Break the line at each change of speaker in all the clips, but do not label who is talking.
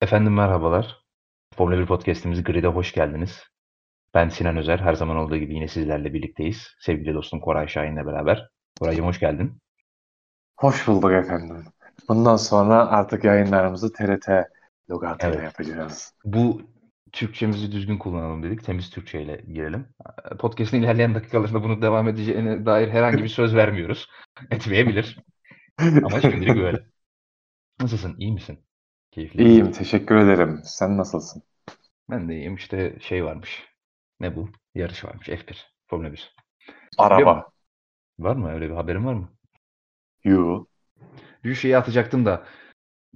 Efendim merhabalar. Formula 1 Podcast'imiz Grid'e hoş geldiniz. Ben Sinan Özer. Her zaman olduğu gibi yine sizlerle birlikteyiz. Sevgili dostum Koray Şahin'le beraber. Koraycığım hoş geldin.
Hoş bulduk efendim. Bundan sonra artık yayınlarımızı TRT logatıyla evet. yapacağız.
Bu Türkçemizi düzgün kullanalım dedik. Temiz Türkçe ile girelim. Podcast'in ilerleyen dakikalarında bunu devam edeceğine dair herhangi bir söz vermiyoruz. Etmeyebilir. Ama şimdilik böyle. Nasılsın? İyi misin?
Keyifli. İyiyim. Teşekkür ederim. Sen nasılsın?
Ben de iyiyim. İşte şey varmış. Ne bu? Yarış varmış. F1. Formula 1.
Araba.
Var mı? Öyle bir haberin var mı?
Yok.
Bir şeyi atacaktım da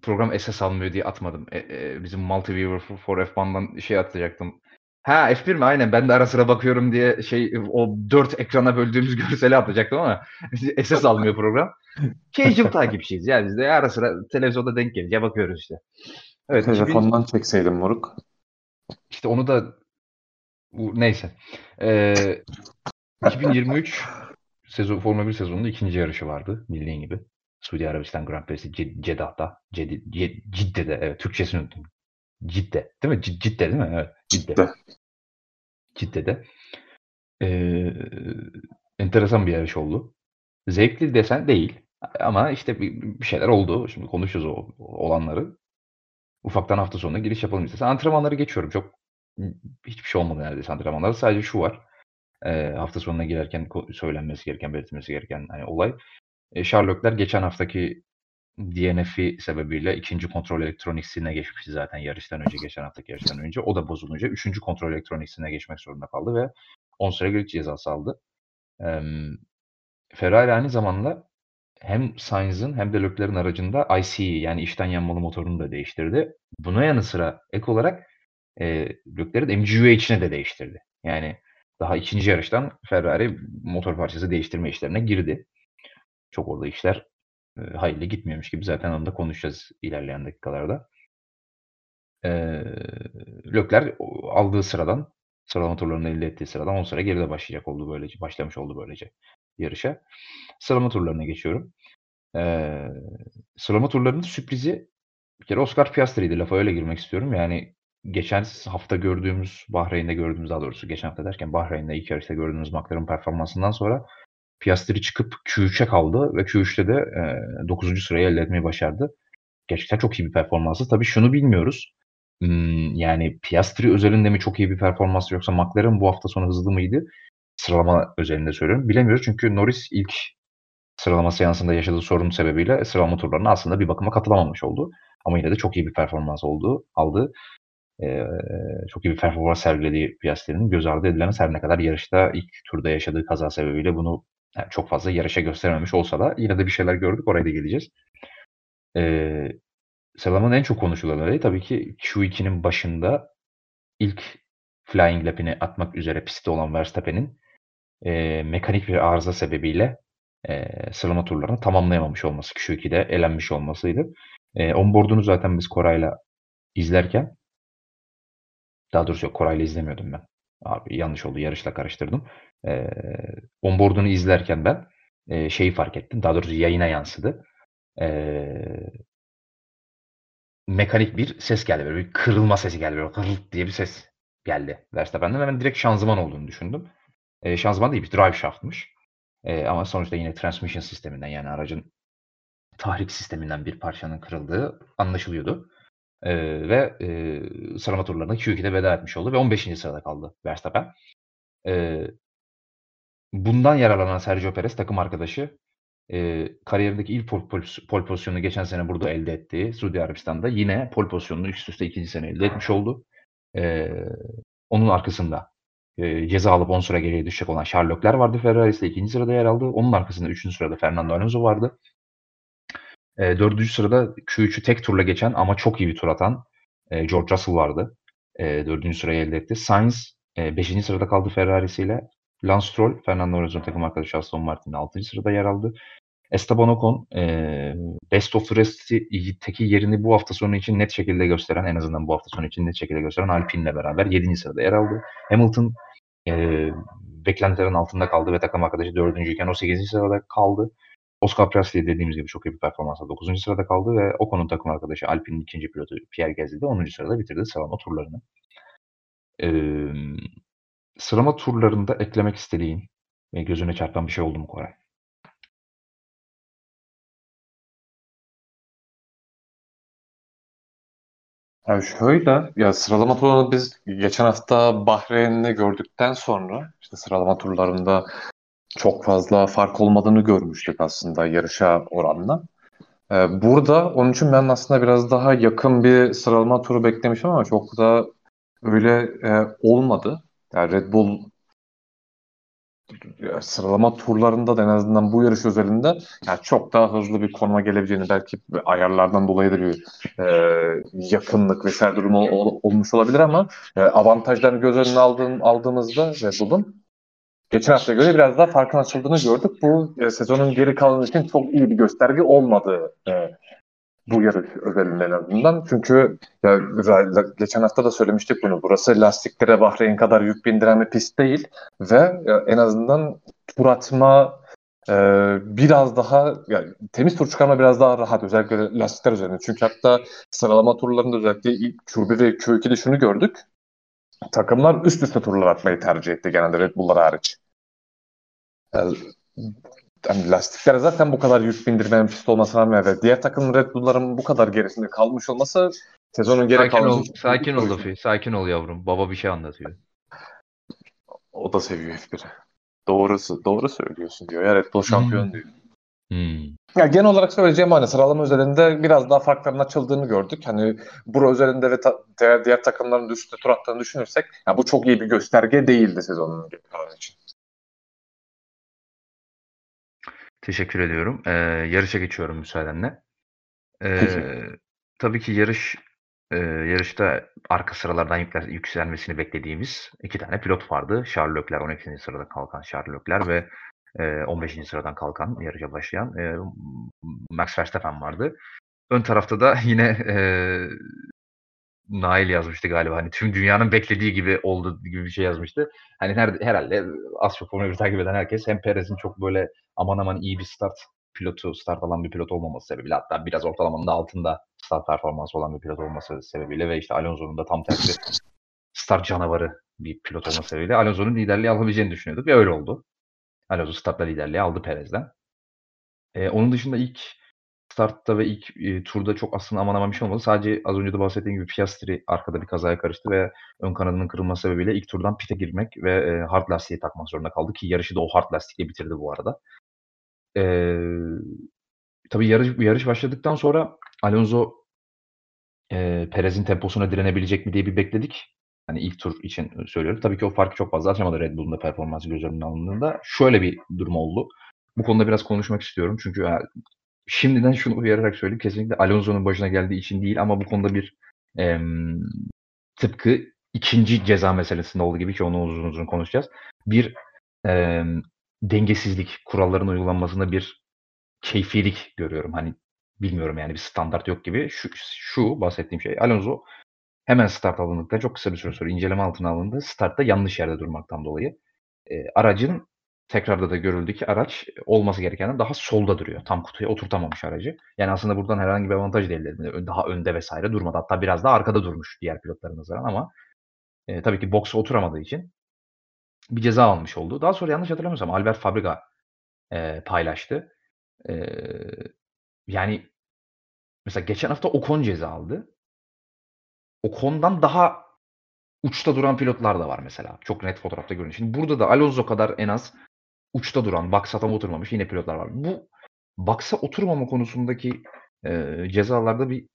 program SS almıyor diye atmadım. E, e, bizim Multiviewer for F1'dan şey atacaktım. Ha F1 mi? Aynen ben de ara sıra bakıyorum diye şey o dört ekrana böldüğümüz görseli atacaktım ama SS almıyor program. Casual takipçiyiz ya biz de ara sıra televizyonda denk gelince bakıyoruz işte.
Evet, Telefondan 2000... çekseydim moruk.
İşte onu da neyse. Ee, 2023 sezon Formula 1 sezonunda ikinci yarışı vardı bildiğin gibi. Suudi Arabistan Grand Prix'si Ceddah'ta. Cidde'de. Evet, Türkçesini unuttum. Cidde. Değil mi? Cidde değil mi? Evet. Cidde. Cidde'de. Ee, enteresan bir yarış oldu. Zevkli desen değil. Ama işte bir, bir şeyler oldu. Şimdi konuşuyoruz o, olanları. Ufaktan hafta sonuna giriş yapalım istersen. Antrenmanları geçiyorum. Çok hiçbir şey olmadı neredeyse antrenmanlarda. Sadece şu var. E, hafta sonuna girerken söylenmesi gereken, belirtilmesi gereken hani olay. E, Sherlockler geçen haftaki DNF'i sebebiyle ikinci kontrol elektroniksine geçmişti zaten yarıştan önce, geçen haftaki yarıştan önce. O da bozulunca üçüncü kontrol elektroniksine geçmek zorunda kaldı ve 10 süre cezası aldı. E, Ferrari aynı zamanda hem Sainz'ın hem de Leclerc'in aracında ICE yani içten yanmalı motorunu da değiştirdi. Buna yanı sıra ek olarak e, Leclerc'in MGUH'ini de değiştirdi. Yani daha ikinci yarıştan Ferrari motor parçası değiştirme işlerine girdi. Çok orada işler hayırlı gitmiyormuş gibi zaten onu da konuşacağız ilerleyen dakikalarda. E, Leclerc aldığı sıradan sıralama turlarını elde ettiği sıradan 10 sıra geride başlayacak oldu böylece. Başlamış oldu böylece yarışa. Sıralama turlarına geçiyorum. Ee, sıralama turlarının sürprizi bir kere Oscar Piastri'ydi. Lafa öyle girmek istiyorum. Yani geçen hafta gördüğümüz, Bahreyn'de gördüğümüz daha doğrusu geçen hafta derken Bahreyn'de ilk yarışta gördüğümüz McLaren performansından sonra Piastri çıkıp Q3'e kaldı ve Q3'te de e, 9. sırayı elde etmeyi başardı. Gerçekten çok iyi bir performansı. Tabii şunu bilmiyoruz. Hmm, yani Piastri özelinde mi çok iyi bir performans yoksa McLaren bu hafta sonu hızlı mıydı? Sıralama özelinde söylüyorum. Bilemiyoruz çünkü Norris ilk sıralama seansında yaşadığı sorun sebebiyle sıralama turlarına aslında bir bakıma katılamamış oldu. Ama yine de çok iyi bir performans oldu, aldı. Ee, çok iyi bir performans sergilediği Piastri'nin göz ardı edilemez. Her ne kadar yarışta ilk turda yaşadığı kaza sebebiyle bunu yani çok fazla yarışa gösterememiş olsa da yine de bir şeyler gördük. Oraya da geleceğiz. Ee, sıralamanın en çok konuşulanları tabii ki Q2'nin başında ilk flying lap'ini atmak üzere pistte olan Verstappen'in e, mekanik bir arıza sebebiyle e, sıralama turlarını tamamlayamamış olması, Q2'de elenmiş olmasıydı. E, onboard'unu zaten biz Koray'la izlerken daha doğrusu yok Koray'la izlemiyordum ben. Abi yanlış oldu yarışla karıştırdım. E, onboard'unu izlerken ben e, şeyi fark ettim. Daha doğrusu yayına yansıdı. E, mekanik bir ses geldi. Böyle bir kırılma sesi geldi. Böyle kırılt diye bir ses geldi Verstappen'den. Ben direkt şanzıman olduğunu düşündüm. E, şanzıman değil bir drive shaft'mış. E, ama sonuçta yine transmission sisteminden yani aracın tahrik sisteminden bir parçanın kırıldığı anlaşılıyordu. E, ve e, sıralama turlarında Q2'de veda etmiş oldu ve 15. sırada kaldı Verstappen. E, bundan yararlanan Sergio Perez takım arkadaşı e, kariyerindeki ilk pol, pol, pol pozisyonunu geçen sene burada elde ettiği Suudi Arabistan'da yine pol pozisyonunu üst üste ikinci sene elde etmiş oldu. E, onun arkasında e, ceza alıp 10 sıra geriye düşecek olan Sherlockler vardı. Ferrari'de ikinci sırada yer aldı. Onun arkasında üçüncü sırada Fernando Alonso vardı. E, dördüncü sırada Q3'ü tek turla geçen ama çok iyi bir tur atan e, George Russell vardı. E, dördüncü sırayı elde etti. Sainz e, beşinci sırada kaldı Ferrari'siyle. Lance Stroll, Fernando Alonso'nun takım arkadaşı Aston Martin'de altıncı sırada yer aldı. Esteban Ocon e, Best of the Rest'teki yerini bu hafta sonu için net şekilde gösteren, en azından bu hafta sonu için net şekilde gösteren Alpine'le beraber 7. sırada yer aldı. Hamilton e, beklentilerin altında kaldı ve takım arkadaşı 4. iken o 8. sırada kaldı. Oscar Piastri dediğimiz gibi çok iyi bir performansla 9. sırada kaldı ve Ocon'un takım arkadaşı Alpine'in ikinci pilotu Pierre Gasly de 10. sırada bitirdi sıralama turlarını. Ee, sıralama turlarında eklemek istediğin ve gözüne çarpan bir şey oldu mu Koray?
Yani şöyle, ya sıralama turunu biz geçen hafta Bahreyn'de gördükten sonra işte sıralama turlarında çok fazla fark olmadığını görmüştük aslında yarışa oranla. Ee, burada onun için ben aslında biraz daha yakın bir sıralama turu beklemişim ama çok da öyle e, olmadı. Yani Red Bull ya sıralama turlarında da en azından bu yarış özelinde yani çok daha hızlı bir konuma gelebileceğini belki ayarlardan dolayı da bir e, yakınlık vesaire durumu ol, olmuş olabilir ama e, avantajlarını göz önüne aldığım, aldığımızda Red Bull'un geçen hafta göre biraz daha farkın açıldığını gördük. Bu e, sezonun geri kalanı için çok iyi bir gösterge olmadı e, bu yarış özelinde en azından. Çünkü ya, geçen hafta da söylemiştik bunu. Burası lastiklere Bahreyn kadar yük bindiren bir pist değil ve ya, en azından tur atma e, biraz daha yani, temiz tur çıkarma biraz daha rahat özellikle lastikler üzerinde. Çünkü hatta sıralama turlarında özellikle ilk Q1 ve Q2'de şunu gördük. Takımlar üst üste turlar atmayı tercih etti genelde Red Bull'lar hariç. Yani, lastiklere zaten bu kadar yük bindirmeyen pist olmasına rağmen ve diğer takım Red Bull'ların bu kadar gerisinde kalmış olması sezonun geri
sakin
kalması...
Ol, sakin ol Luffy, sakin ol yavrum. Baba bir şey anlatıyor.
O da seviyor F1'i. Doğrusu, doğru söylüyorsun diyor. Ya Red Bull şampiyon
Hmm.
diyor.
Hmm.
Ya genel olarak söyleyeceğim hani sıralama üzerinde biraz daha farkların açıldığını gördük. Hani bura üzerinde ve ta- diğer, diğer takımların üstte tur attığını düşünürsek ya bu çok iyi bir gösterge değildi sezonun için.
Teşekkür ediyorum. Ee, yarışa geçiyorum müsaadenle. Ee, tabii ki yarış e, yarışta arka sıralardan yükler, yükselmesini beklediğimiz iki tane pilot vardı. Charles Leclerc 12. sırada kalkan Charles Leclerc ve e, 15. sıradan kalkan yarışa başlayan e, Max Verstappen vardı. Ön tarafta da yine e, Nail yazmıştı galiba. Hani tüm dünyanın beklediği gibi oldu gibi bir şey yazmıştı. Hani her, herhalde az çok Formula 1 takip eden herkes hem Perez'in çok böyle aman aman iyi bir start pilotu, start alan bir pilot olmaması sebebiyle hatta biraz ortalamanın da altında start performansı olan bir pilot olması sebebiyle ve işte Alonso'nun da tam tersi start canavarı bir pilot olması sebebiyle Alonso'nun liderliği alabileceğini düşünüyorduk ve öyle oldu. Alonso startla liderliği aldı Perez'den. Ee, onun dışında ilk startta ve ilk e, turda çok aslında aman aman bir şey olmadı. Sadece az önce de bahsettiğim gibi Piastri arkada bir kazaya karıştı ve ön kanadının kırılması sebebiyle ilk turdan pite girmek ve e, hard lastiği takmak zorunda kaldı ki yarışı da o hard lastikle bitirdi bu arada. Ee, tabii yarış, yarış başladıktan sonra Alonso e, Perez'in temposuna direnebilecek mi diye bir bekledik. Hani ilk tur için söylüyorum. Tabii ki o farkı çok fazla açamadı Red Bull'un da performansı göz önüne alındığında. Şöyle bir durum oldu. Bu konuda biraz konuşmak istiyorum. Çünkü ya, şimdiden şunu uyararak söyleyeyim. Kesinlikle Alonso'nun başına geldiği için değil ama bu konuda bir em, tıpkı ikinci ceza meselesinde olduğu gibi ki onu uzun uzun konuşacağız. Bir em, dengesizlik, kuralların uygulanmasında bir keyfilik görüyorum. Hani bilmiyorum yani bir standart yok gibi. Şu, şu bahsettiğim şey Alonso hemen start alındıktan çok kısa bir süre sonra inceleme altına alındı. Startta yanlış yerde durmaktan dolayı. E, aracın tekrarda da görüldü ki araç olması gerekenden daha solda duruyor. Tam kutuya oturtamamış aracı. Yani aslında buradan herhangi bir avantaj da elde edilmedi. Daha önde vesaire durmadı. Hatta biraz daha arkada durmuş diğer pilotlara nazaran ama e, tabii ki box'a oturamadığı için bir ceza almış oldu. Daha sonra yanlış hatırlamıyorsam Albert Fabriga e, paylaştı. E, yani mesela geçen hafta Ocon ceza aldı. Ocon'dan daha uçta duran pilotlar da var mesela. Çok net fotoğrafta görünüyor. Şimdi burada da Alonso kadar en az uçta duran, box'a tam oturmamış yine pilotlar var. Bu box'a oturmama konusundaki e, cezalarda bir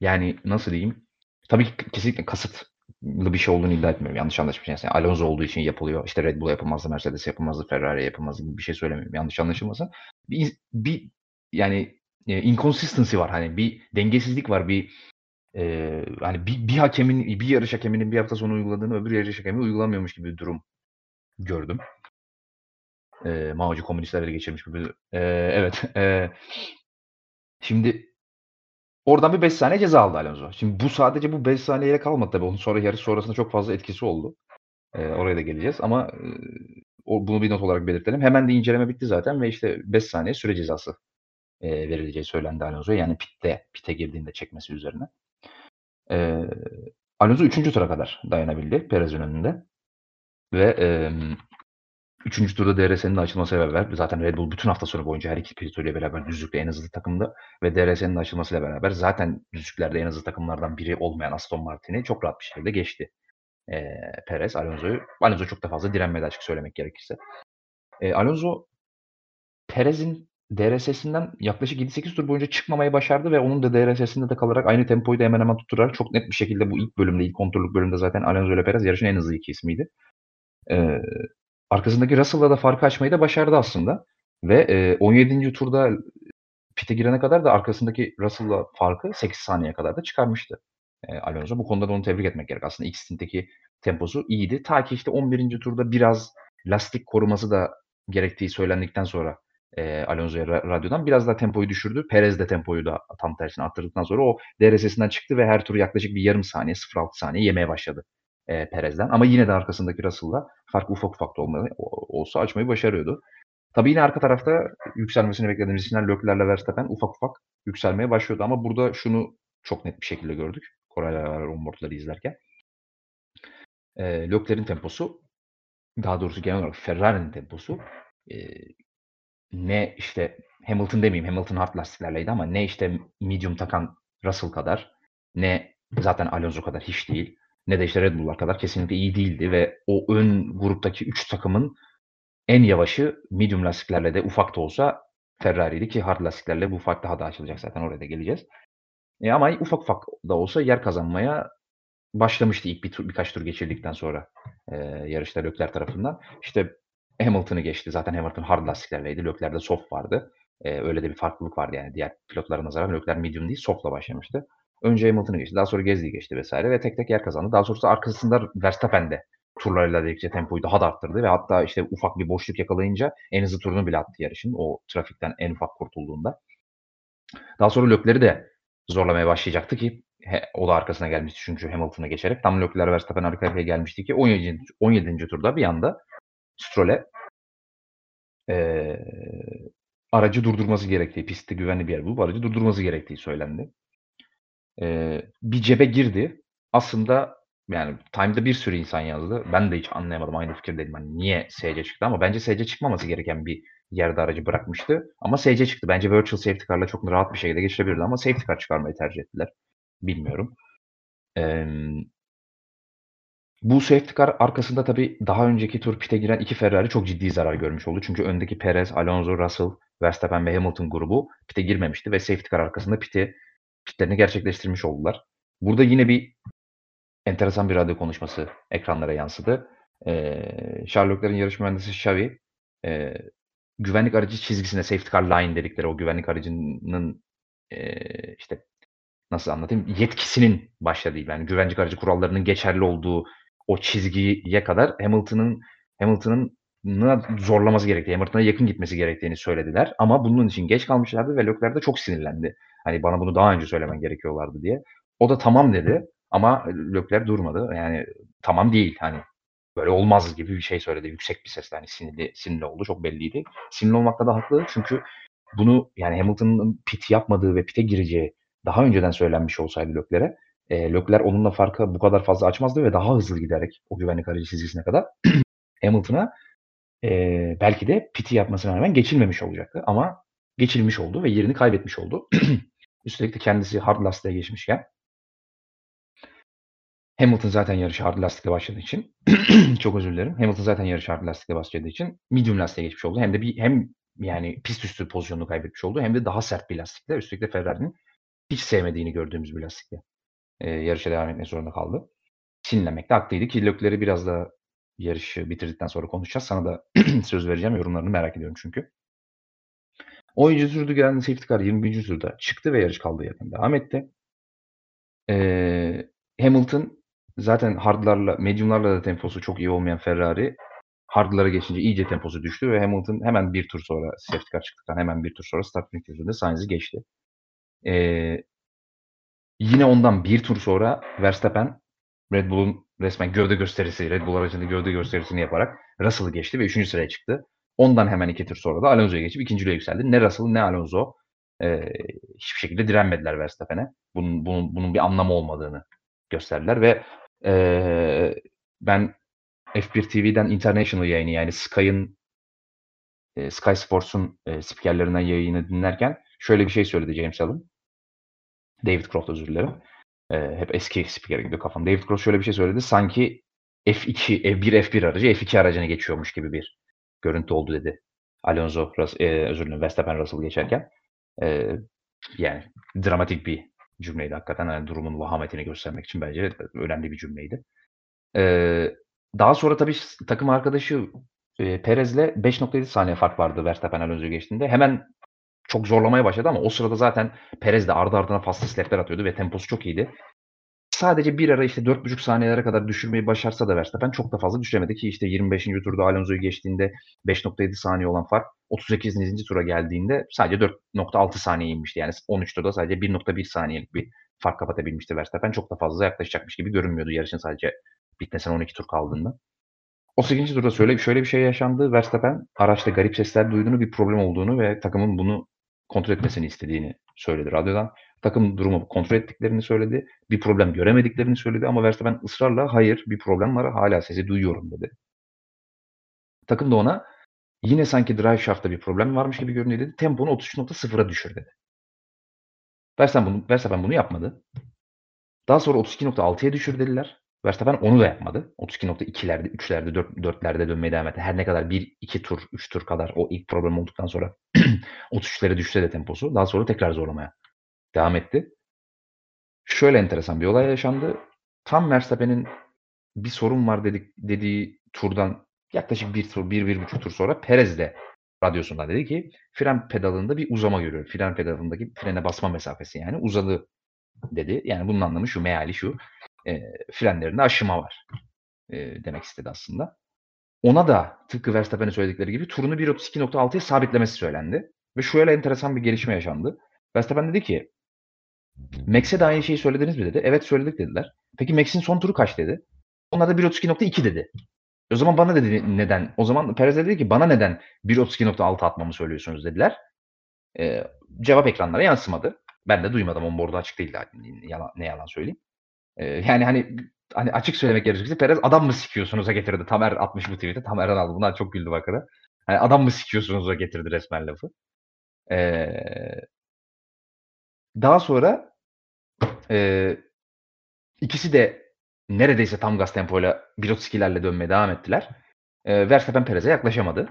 yani nasıl diyeyim? Tabii kesinlikle kasıtlı bir şey olduğunu iddia etmiyorum. Yanlış anlaşılmasın. Yani Alonso olduğu için yapılıyor. İşte Red Bull yapılmazdı, Mercedes yapılmazdı, Ferrari yapılmazdı gibi bir şey söylemiyorum. Yanlış anlaşılmasın. Bir, bir yani e, inconsistency var. Hani bir dengesizlik var. Bir e, hani bir, bir hakemin bir yarış hakeminin bir hafta sonu uyguladığını öbür yarış hakemi uygulamıyormuş gibi bir durum gördüm. E, Mao'cu komünistler ele geçirmiş gibi. E, evet. E, şimdi oradan bir 5 saniye ceza aldı Alonso. Şimdi bu sadece bu 5 saniyeyle kalmadı tabii. Onun sonra yarış sonrasında çok fazla etkisi oldu. E, oraya da geleceğiz ama e, bunu bir not olarak belirtelim. Hemen de inceleme bitti zaten ve işte 5 saniye süre cezası e, verileceği söylendi Alonso'ya. Yani pitte, pite girdiğinde çekmesi üzerine. E, Alonso 3. tura kadar dayanabildi Perez'in önünde. Ve e, 3. turda DRS'nin açılmasıyla beraber zaten Red Bull bütün hafta sonu boyunca her iki pilotuyla beraber düzlükte en hızlı takımda ve DRS'nin açılmasıyla beraber zaten düzlüklerde en hızlı takımlardan biri olmayan Aston Martin'i çok rahat bir şekilde geçti. E, Perez Alonso'yu. Alonso çok da fazla direnmedi açık söylemek gerekirse. E, Alonso Perez'in DRS'sinden yaklaşık 7-8 tur boyunca çıkmamayı başardı ve onun da DRS'sinde de kalarak aynı tempoyu da hemen hemen tutturarak çok net bir şekilde bu ilk bölümde, ilk kontrollük bölümde zaten Alonso ile Perez yarışın en hızlı iki ismiydi. Ee, arkasındaki Russell'la da farkı açmayı da başardı aslında. Ve e, 17. turda pite girene kadar da arkasındaki Russell'la farkı 8 saniye kadar da çıkarmıştı e, Alonso. Bu konuda da onu tebrik etmek gerek. Aslında ilk stinteki temposu iyiydi. Ta ki işte 11. turda biraz lastik koruması da gerektiği söylendikten sonra e, Alonso'ya radyodan biraz daha tempoyu düşürdü. Perez de tempoyu da tam tersine arttırdıktan sonra o DRS'sinden çıktı ve her tur yaklaşık bir yarım saniye 0.6 saniye yemeye başladı e, Perez'den. Ama yine de arkasındaki Russell'la fark ufak ufak da olmalı, olsa açmayı başarıyordu. Tabii yine arka tarafta yükselmesini beklediğimiz isimler Leclerc'le Verstappen ufak ufak yükselmeye başlıyordu. Ama burada şunu çok net bir şekilde gördük. Koray'la beraber onboardları izlerken. E, Leclerc'in temposu daha doğrusu genel olarak Ferrari'nin temposu e, ne işte Hamilton demeyeyim Hamilton hard lastiklerleydi ama ne işte medium takan Russell kadar ne zaten Alonso kadar hiç değil ne de işte Red Bull'lar kadar kesinlikle iyi değildi ve o ön gruptaki 3 takımın en yavaşı medium lastiklerle de ufak da olsa Ferrari'ydi ki hard lastiklerle bu fark daha da açılacak zaten oraya da geleceğiz. E ama ufak ufak da olsa yer kazanmaya başlamıştı ilk bir tur, birkaç tur geçirdikten sonra e, yarışta Leclerc tarafından. İşte Hamilton'ı geçti. Zaten Hamilton hard lastiklerleydi. Leclerc'de soft vardı. E, öyle de bir farklılık vardı yani diğer pilotlara nazaran. Leclerc medium değil softla başlamıştı. Önce Hamilton'ı geçti. Daha sonra Gezdi'yi geçti vesaire ve tek tek yer kazandı. Daha sonrasında arkasında Verstappen de turlarıyla dedikçe tempoyu daha da arttırdı ve hatta işte ufak bir boşluk yakalayınca en hızlı turunu bile attı yarışın. O trafikten en ufak kurtulduğunda. Daha sonra Leclerc'i de zorlamaya başlayacaktı ki he, o da arkasına gelmişti çünkü Hamilton'a geçerek. Tam Leclerc Verstappen arka arkaya gelmişti ki 17. 17. turda bir anda Stroll'e e, aracı durdurması gerektiği, pistte güvenli bir yer bulup aracı durdurması gerektiği söylendi. E, bir cebe girdi. Aslında yani Time'da bir sürü insan yazdı. Ben de hiç anlayamadım. Aynı fikirdeydim. Hani niye SC çıktı ama bence SC çıkmaması gereken bir yerde aracı bırakmıştı. Ama SC çıktı. Bence Virtual Safety Car'la çok rahat bir şekilde geçirebilirdi ama Safety Car çıkarmayı tercih ettiler. Bilmiyorum. Ee, bu safety car arkasında tabii daha önceki tur pite giren iki Ferrari çok ciddi zarar görmüş oldu. Çünkü öndeki Perez, Alonso, Russell, Verstappen ve Hamilton grubu pite girmemişti ve safety car arkasında piti pitlerini gerçekleştirmiş oldular. Burada yine bir enteresan bir radyo konuşması ekranlara yansıdı. Ee, Sherlock'ların yarış mühendisi Xavi e, güvenlik aracı çizgisine safety car line dedikleri o güvenlik aracının e, işte nasıl anlatayım yetkisinin başladığı yani güvenlik aracı kurallarının geçerli olduğu o çizgiye kadar Hamilton'ın Hamilton'ın zorlaması gerektiği, Hamilton'a yakın gitmesi gerektiğini söylediler. Ama bunun için geç kalmışlardı ve Leclerc de çok sinirlendi. Hani bana bunu daha önce söylemen gerekiyorlardı diye. O da tamam dedi ama Leclerc durmadı. Yani tamam değil hani böyle olmaz gibi bir şey söyledi. Yüksek bir sesle hani sinirli, sinirli oldu. Çok belliydi. Sinirli olmakta da haklı. Çünkü bunu yani Hamilton'ın pit yapmadığı ve pite gireceği daha önceden söylenmiş olsaydı Leclerc'e e, Leclerc onunla farkı bu kadar fazla açmazdı ve daha hızlı giderek o güvenlik aracı çizgisine kadar Hamilton'a e, belki de piti yapmasına rağmen geçilmemiş olacaktı. Ama geçilmiş oldu ve yerini kaybetmiş oldu. Üstelik de kendisi hard lastiğe geçmişken Hamilton zaten yarışı hard lastikle başladığı için çok özür dilerim. Hamilton zaten yarışı hard lastikle başladığı için medium lastiğe geçmiş oldu. Hem de bir hem yani pist üstü pozisyonunu kaybetmiş oldu hem de daha sert bir lastikle. Üstelik de Ferrari'nin hiç sevmediğini gördüğümüz bir lastikle e, yarışa devam etmek zorunda kaldı. Sinirlenmekte haklıydı ki Leclerc'i biraz da yarışı bitirdikten sonra konuşacağız. Sana da söz vereceğim. Yorumlarını merak ediyorum çünkü. 10. turda gelen safety car 21. turda çıktı ve yarış kaldığı yerden devam etti. Ee, Hamilton zaten hardlarla, mediumlarla da temposu çok iyi olmayan Ferrari hardlara geçince iyice temposu düştü ve Hamilton hemen bir tur sonra safety car çıktıktan hemen bir tur sonra start finish yüzünde Sainz'i geçti. Ee, Yine ondan bir tur sonra Verstappen Red Bull'un resmen gövde gösterisi, Red Bull aracında gövde gösterisini yaparak Russell'ı geçti ve 3. sıraya çıktı. Ondan hemen iki tur sonra da Alonso'ya geçip ikinciliğe yükseldi. Ne Russell ne Alonso e, hiçbir şekilde direnmediler Verstappen'e. Bunun, bunun, bunun bir anlamı olmadığını gösterdiler ve e, ben F1 TV'den International yayını yani Sky'ın e, Sky Sports'un e, spikerlerinden yayını dinlerken şöyle bir şey söyledi James Allen. David Croft özür dilerim. E, hep eski spiker gibi kafam. David Croft şöyle bir şey söyledi. Sanki F2, F1, F1 aracı F2 aracına geçiyormuş gibi bir görüntü oldu dedi. Alonso, Rus, e, özür dilerim Verstappen Russell geçerken. E, yani dramatik bir cümleydi hakikaten. Yani durumun vahametini göstermek için bence önemli bir cümleydi. E, daha sonra tabii takım arkadaşı e, Perez'le 5.7 saniye fark vardı Verstappen Alonso'yu geçtiğinde. Hemen çok zorlamaya başladı ama o sırada zaten Perez de ardı ardına lapler atıyordu ve temposu çok iyiydi. Sadece bir ara işte 4.5 saniyelere kadar düşürmeyi başarsa da Verstappen çok da fazla düşüremedi ki işte 25. turda Alonso'yu geçtiğinde 5.7 saniye olan fark 38. tura geldiğinde sadece 4.6 saniye inmişti. Yani 13 turda sadece 1.1 saniyelik bir fark kapatabilmişti Verstappen. Çok da fazla yaklaşacakmış gibi görünmüyordu yarışın sadece bitmesine 12 tur kaldığında. O 8. turda şöyle, şöyle bir şey yaşandı. Verstappen araçta garip sesler duyduğunu, bir problem olduğunu ve takımın bunu kontrol etmesini istediğini söyledi radyodan. Takım durumu kontrol ettiklerini söyledi. Bir problem göremediklerini söyledi ama Verstappen ısrarla hayır bir problem var hala sesi duyuyorum dedi. Takım da ona yine sanki drive shaft'ta bir problem varmış gibi görünüyor dedi. Temponu 33.0'a düşür dedi. Verstappen bunu, Verstappen bunu yapmadı. Daha sonra 32.6'ya düşür dediler. Verstappen onu da yapmadı. 32.2'lerde, 3'lerde, 4, 4'lerde dönmeye devam etti. Her ne kadar 1, 2 tur, 3 tur kadar o ilk problem olduktan sonra 33'lere düşse de temposu. Daha sonra tekrar zorlamaya devam etti. Şöyle enteresan bir olay yaşandı. Tam Verstappen'in bir sorun var dedik, dediği turdan yaklaşık bir tur, bir, bir buçuk tur sonra Perez de radyosundan dedi ki fren pedalında bir uzama görüyor. Fren pedalındaki frene basma mesafesi yani uzadı dedi. Yani bunun anlamı şu, meali şu e, frenlerinde aşıma var e, demek istedi aslında. Ona da tıpkı Verstappen'in söyledikleri gibi turunu 1.32.6'ya sabitlemesi söylendi. Ve şöyle enteresan bir gelişme yaşandı. Verstappen dedi ki Max'e de aynı şeyi söylediniz mi dedi. Evet söyledik dediler. Peki Max'in son turu kaç dedi. Onlar da 1.32.2 dedi. O zaman bana dedi neden? O zaman Perez dedi ki bana neden 1.32.6 atmamı söylüyorsunuz dediler. Ee, cevap ekranlara yansımadı. Ben de duymadım. Onboard'u açık değildi. Yalan, ne yalan söyleyeyim. Ee, yani hani hani açık söylemek gerekirse Perez adam mı sikiyorsunuz'a getirdi. Tamer atmış bu tweet'i. Tamer'den aldı. Bunlar çok güldü bakara. Hani adam mı sikiyorsunuz'a getirdi resmen lafı. Ee, daha sonra e, ikisi de neredeyse tam gaz tempoyla 1.32'lerle dönmeye devam ettiler. E, Verstappen Perez'e yaklaşamadı.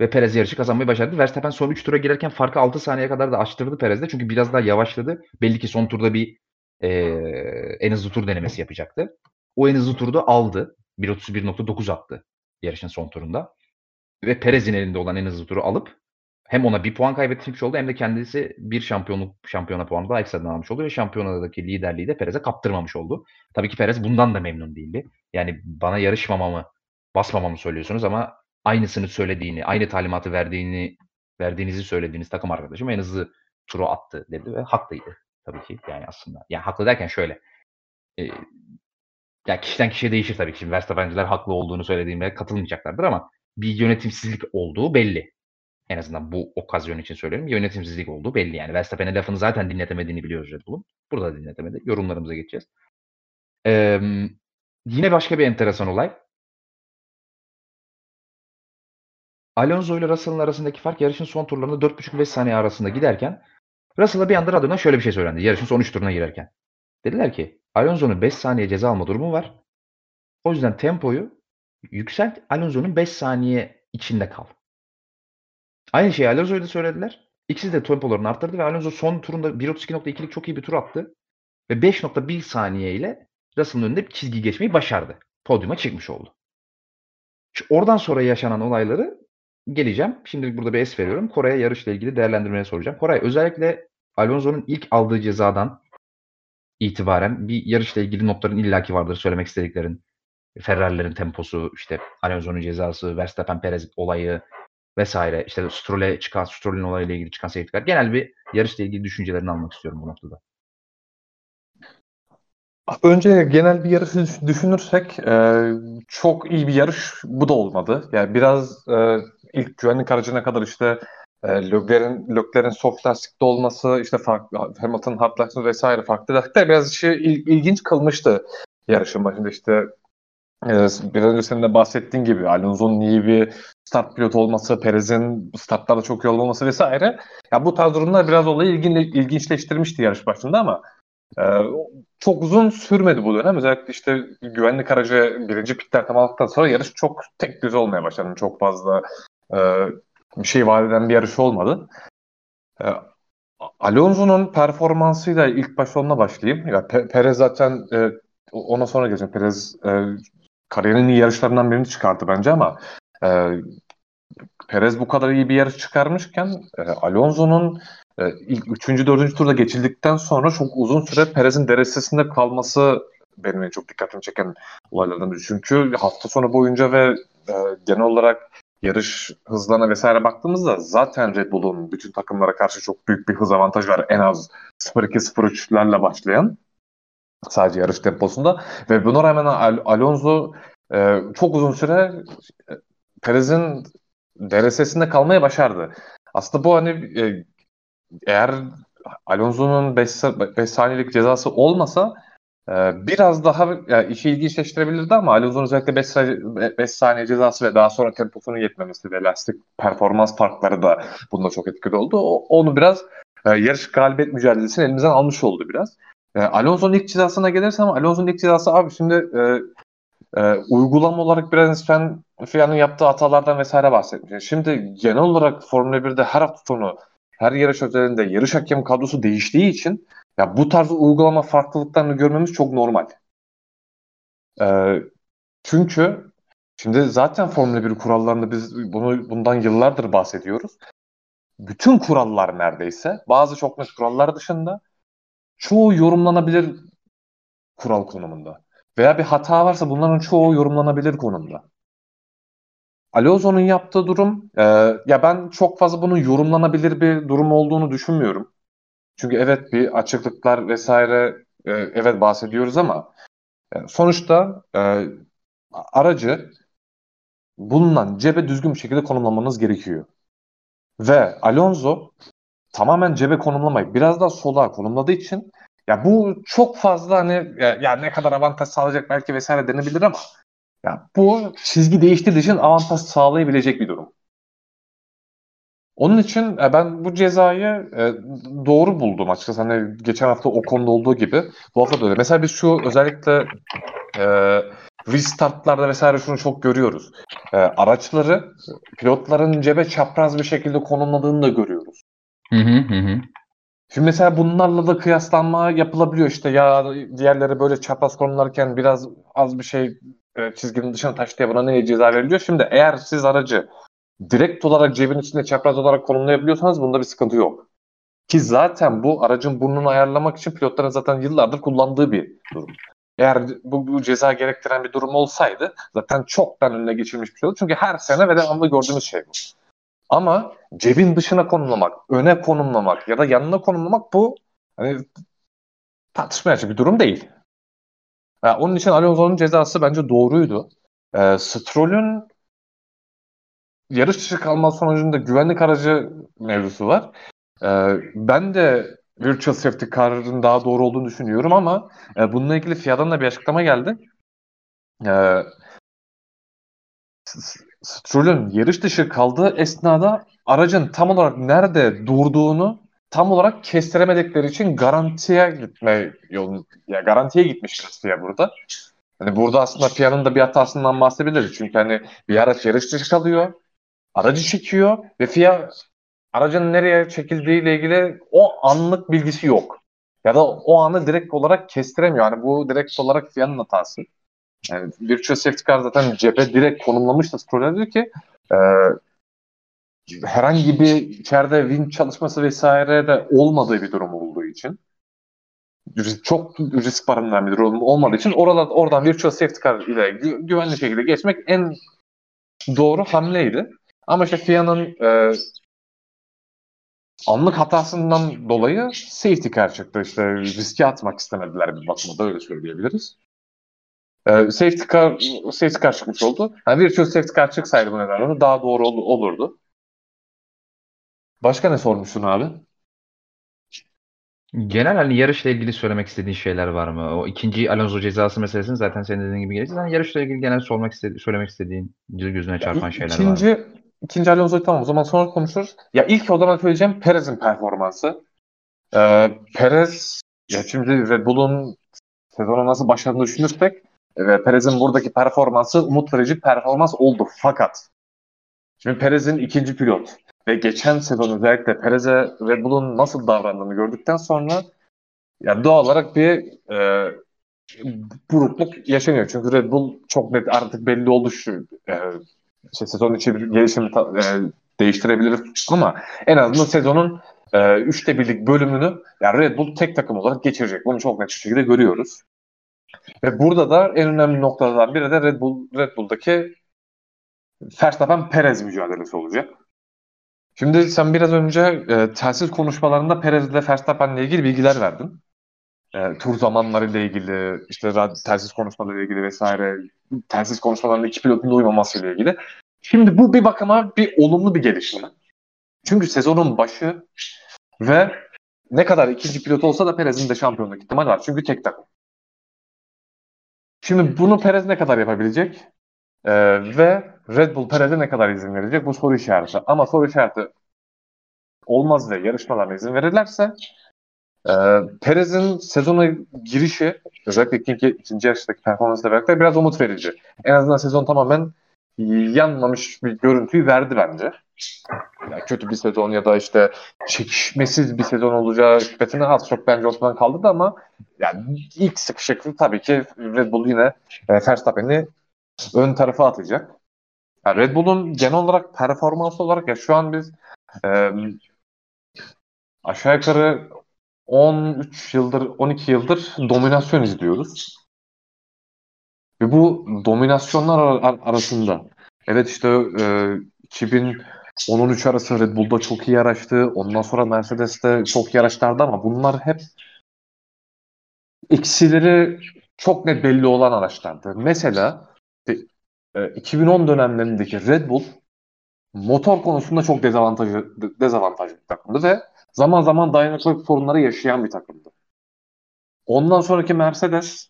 Ve Perez yarışı kazanmayı başardı. Verstappen son 3 tura girerken farkı 6 saniyeye kadar da açtırdı Perez'de. Çünkü biraz daha yavaşladı. Belli ki son turda bir e, en hızlı tur denemesi yapacaktı. O en hızlı turda aldı. 1.31.9 attı yarışın son turunda. Ve Perez'in elinde olan en hızlı turu alıp hem ona bir puan kaybetmiş oldu hem de kendisi bir şampiyonluk şampiyona puanı daha ekstradan almış oldu ve şampiyonadaki liderliği de Perez'e kaptırmamış oldu. Tabii ki Perez bundan da memnun değildi. Yani bana yarışmamamı, basmamamı söylüyorsunuz ama aynısını söylediğini, aynı talimatı verdiğini verdiğinizi söylediğiniz takım arkadaşım en hızlı turu attı dedi ve haklıydı tabii ki yani aslında. Yani haklı derken şöyle. E, ya kişiden kişiye değişir tabii ki. Şimdi Verstappen'ciler haklı olduğunu söylediğimde katılmayacaklardır ama bir yönetimsizlik olduğu belli. En azından bu okazyon için söylüyorum. Yönetimsizlik olduğu belli yani. Verstappen'e lafını zaten dinletemediğini biliyoruz Red Bull'un. Burada da dinletemedi. Yorumlarımıza geçeceğiz. Ee, yine başka bir enteresan olay. Alonso ile Russell'ın arasındaki fark yarışın son turlarında 4,5-5 saniye arasında giderken Russell'a bir anda radyodan şöyle bir şey söylendi. Yarışın son 3 turuna girerken. Dediler ki Alonso'nun 5 saniye ceza alma durumu var. O yüzden tempoyu yükselt. Alonso'nun 5 saniye içinde kal. Aynı şeyi Alonso'ya da söylediler. İkisi de tempolarını arttırdı ve Alonso son turunda 1.32.2'lik çok iyi bir tur attı. Ve 5.1 saniye ile Russell'ın önünde bir çizgi geçmeyi başardı. Podyuma çıkmış oldu. oradan sonra yaşanan olayları geleceğim. Şimdi burada bir es veriyorum. Koray'a yarışla ilgili değerlendirmeye soracağım. Koray özellikle Alonso'nun ilk aldığı cezadan itibaren bir yarışla ilgili notların illaki vardır söylemek istediklerin. Ferrari'lerin temposu, işte Alonso'nun cezası, Verstappen Perez olayı vesaire. İşte Stroll'e çıkan, Stroll'ün olayıyla ilgili çıkan safety car. Genel bir yarışla ilgili düşüncelerini almak istiyorum bu noktada.
Önce genel bir yarışı düşünürsek e, çok iyi bir yarış bu da olmadı. Yani biraz e, ilk güvenlik aracına kadar işte e, Lökler'in Lökler'in soft lastikte olması, işte farklı Hamilton hard lastik vesaire farklı lastikler biraz işi il, ilginç kılmıştı yarışın başında işte biraz önce senin de bahsettiğin gibi Alonso'nun iyi bir start pilot olması, Perez'in startlarda çok iyi olmaması vesaire. Ya bu tarz durumlar biraz olayı ilgin, ilginçleştirmişti yarış başında ama e, çok uzun sürmedi bu dönem. Özellikle işte güvenlik aracı birinci pitler tamamladıktan sonra yarış çok tek düz olmaya başladı. Çok fazla e, bir şey vaat eden bir yarış olmadı. E, Alonso'nun performansıyla ilk başta onunla başlayayım. Ya Pe- Perez zaten e, ona sonra geleceğim. Perez e, kariyerinin iyi yarışlarından birini çıkardı bence ama e, Perez bu kadar iyi bir yarış çıkarmışken e, Alonso'nun e, ilk 3. 4. turda geçildikten sonra çok uzun süre Perez'in derecesinde kalması benim en çok dikkatimi çeken olaylardan biri. Çünkü hafta sonu boyunca ve e, genel olarak yarış hızlarına vesaire baktığımızda zaten Red Bull'un bütün takımlara karşı çok büyük bir hız avantajı var. En az 0-2-0-3'lerle başlayan sadece yarış temposunda ve buna rağmen Al- Alonso e, çok uzun süre e, Perez'in DRS'sinde kalmaya başardı. Aslında bu hani e, eğer Alonso'nun 5 saniyelik cezası olmasa e, biraz daha yani işi ilginçleştirebilirdi ama Alonso'nun özellikle 5 5 saniye cezası ve daha sonra temposunun yetmemesi ve lastik performans farkları da bunda çok etkili oldu. O, onu biraz e, yarış galibiyet mücadelesini elimizden almış oldu biraz. E, Alonso'nun ilk cezasına gelirsem Alonso'nun ilk cezası abi şimdi e, e, uygulama olarak biraz sen Fiyan'ın yaptığı hatalardan vesaire bahsetmişsin. Şimdi genel olarak Formula 1'de her hafta sonu her yarış özelinde yarış hakem kadrosu değiştiği için ya bu tarz uygulama farklılıklarını görmemiz çok normal. E, çünkü şimdi zaten Formula 1 kurallarında biz bunu bundan yıllardır bahsediyoruz. Bütün kurallar neredeyse bazı çok net kurallar dışında çoğu yorumlanabilir kural konumunda. Veya bir hata varsa bunların çoğu yorumlanabilir konumda. Alonso'nun yaptığı durum e, ya ben çok fazla bunun yorumlanabilir bir durum olduğunu düşünmüyorum. Çünkü evet bir açıklıklar vesaire e, evet bahsediyoruz ama e, sonuçta e, aracı bulunan cebe düzgün bir şekilde konumlamanız gerekiyor. Ve Alonso tamamen cebe konumlamayıp biraz daha sola konumladığı için ya bu çok fazla hani ya, ya ne kadar avantaj sağlayacak belki vesaire denebilir ama ya bu çizgi değiştirdiği için avantaj sağlayabilecek bir durum. Onun için e, ben bu cezayı e, doğru buldum açıkçası. Hani geçen hafta o konuda olduğu gibi bu hafta da öyle. Mesela biz şu özellikle e, restartlarda vesaire şunu çok görüyoruz. E, araçları pilotların cebe çapraz bir şekilde konumladığını da görüyoruz.
Hı hı hı.
Şimdi mesela bunlarla da kıyaslanma yapılabiliyor işte ya diğerleri böyle çapraz konumlarken biraz az bir şey e, çizginin dışına taştı ya buna ne ceza veriliyor. Şimdi eğer siz aracı direkt olarak cebin içinde çapraz olarak konumlayabiliyorsanız bunda bir sıkıntı yok. Ki zaten bu aracın burnunu ayarlamak için pilotların zaten yıllardır kullandığı bir durum. Eğer bu, bu ceza gerektiren bir durum olsaydı zaten çoktan önüne geçilmiş bir şey olur. Çünkü her sene ve devamlı gördüğümüz şey bu. Ama cebin dışına konumlamak, öne konumlamak ya da yanına konumlamak bu hani tartışmaya açık bir durum değil. Yani onun için Alonso'nun cezası bence doğruydu. E, Stroll'ün yarış dışı kalma sonucunda güvenlik aracı mevzusu var. E, ben de Virtual Safety Car'ın daha doğru olduğunu düşünüyorum ama e, bununla ilgili FIA'dan da bir açıklama geldi. E, Stroll'ün yarış dışı kaldığı esnada aracın tam olarak nerede durduğunu tam olarak kestiremedikleri için garantiye gitme yolun ya garantiye gitmiş FIA burada. Hani burada aslında FIA'nın da bir hatasından bahsedebiliriz. Çünkü hani bir araç yarış dışı kalıyor. Aracı çekiyor ve FIA aracın nereye çekildiğiyle ilgili o anlık bilgisi yok. Ya da o anı direkt olarak kestiremiyor. Yani bu direkt olarak FIA'nın hatası. Yani Virtual Safety Car zaten cephe direkt konumlamış da Stroll'e diyor ki e, herhangi bir içeride win çalışması vesaire de olmadığı bir durum olduğu için çok risk barındıran bir durum olmadığı için oralar, oradan Virtual Safety Car ile gü- güvenli şekilde geçmek en doğru hamleydi. Ama işte FIA'nın e, anlık hatasından dolayı safety car çıktı. İşte riske atmak istemediler bir bakımda öyle söyleyebiliriz. Ee, safety car safety car çıkmış oldu. Yani virtual safety car çıksaydı bu nedenle daha doğru ol- olurdu. Başka ne sormuşsun abi?
Genel hani yarışla ilgili söylemek istediğin şeyler var mı? O ikinci Alonso cezası meselesini zaten senin dediğin gibi geleceğiz. Hani yarışla ilgili genel sormak istedi söylemek istediğin, gözüne çarpan şeyler var mı?
İkinci, ikinci Alonso'yu tamam o zaman sonra konuşuruz. Ya ilk o zaman söyleyeceğim Perez'in performansı. Ee, Perez ya şimdi Red Bull'un sezonu nasıl başladığını düşünürsek ve Perez'in buradaki performansı umut verici performans oldu. Fakat şimdi Perez'in ikinci pilot ve geçen sezon özellikle Perez'e Red Bull'un nasıl davrandığını gördükten sonra ya doğal olarak bir e, burukluk yaşanıyor. Çünkü Red Bull çok net artık belli oldu şu e, şey, sezon içi bir gelişimi e, değiştirebilir ama en azından sezonun e, üçte birlik bölümünü yani Red Bull tek takım olarak geçirecek. Bunu çok net bir şekilde görüyoruz. Ve burada da en önemli noktalardan biri de Red Bull Red Bull'daki Verstappen Perez mücadelesi olacak. Şimdi sen biraz önce e, telsiz konuşmalarında Perez ile Verstappen'le ilgili bilgiler verdin. E, tur zamanlarıyla ilgili, işte telsiz konuşmalarıyla ilgili vesaire, telsiz konuşmalarında iki pilotun da uymamasıyla ilgili. Şimdi bu bir bakıma bir olumlu bir gelişme. Çünkü sezonun başı ve ne kadar ikinci pilot olsa da Perez'in de şampiyonluk ihtimali var. Çünkü tek takım. Şimdi bunu Perez ne kadar yapabilecek? Ee, ve Red Bull Perez'e ne kadar izin verecek? Bu soru işareti. Ama soru işareti olmaz ve yarışmalarına izin verirlerse e, Perez'in sezona girişi özellikle ikinci, ikinci yarıştaki performansla birlikte biraz umut verici. En azından sezon tamamen yanmamış bir görüntüyü verdi bence. Yani kötü bir sezon ya da işte çekişmesiz bir sezon olacağı şüphetini az çok bence ortadan kaldırdı ama yani ilk sıkışıklık tabii ki Red Bull yine e, Verstappen'i ön tarafa atacak. Yani Red Bull'un genel olarak performans olarak ya şu an biz e, aşağı yukarı 13 yıldır 12 yıldır dominasyon izliyoruz. Ve bu dominasyonlar ar- ar- arasında evet işte e, 2013 arası Red Bull'da çok iyi yarıştı. Ondan sonra Mercedes'te çok iyi yarışlardı ama bunlar hep eksileri çok net belli olan araçlardı. Mesela e, 2010 dönemlerindeki Red Bull motor konusunda çok dezavantajlı, dezavantajlı bir takımdı ve zaman zaman dayanıklılık sorunları yaşayan bir takımdı. Ondan sonraki Mercedes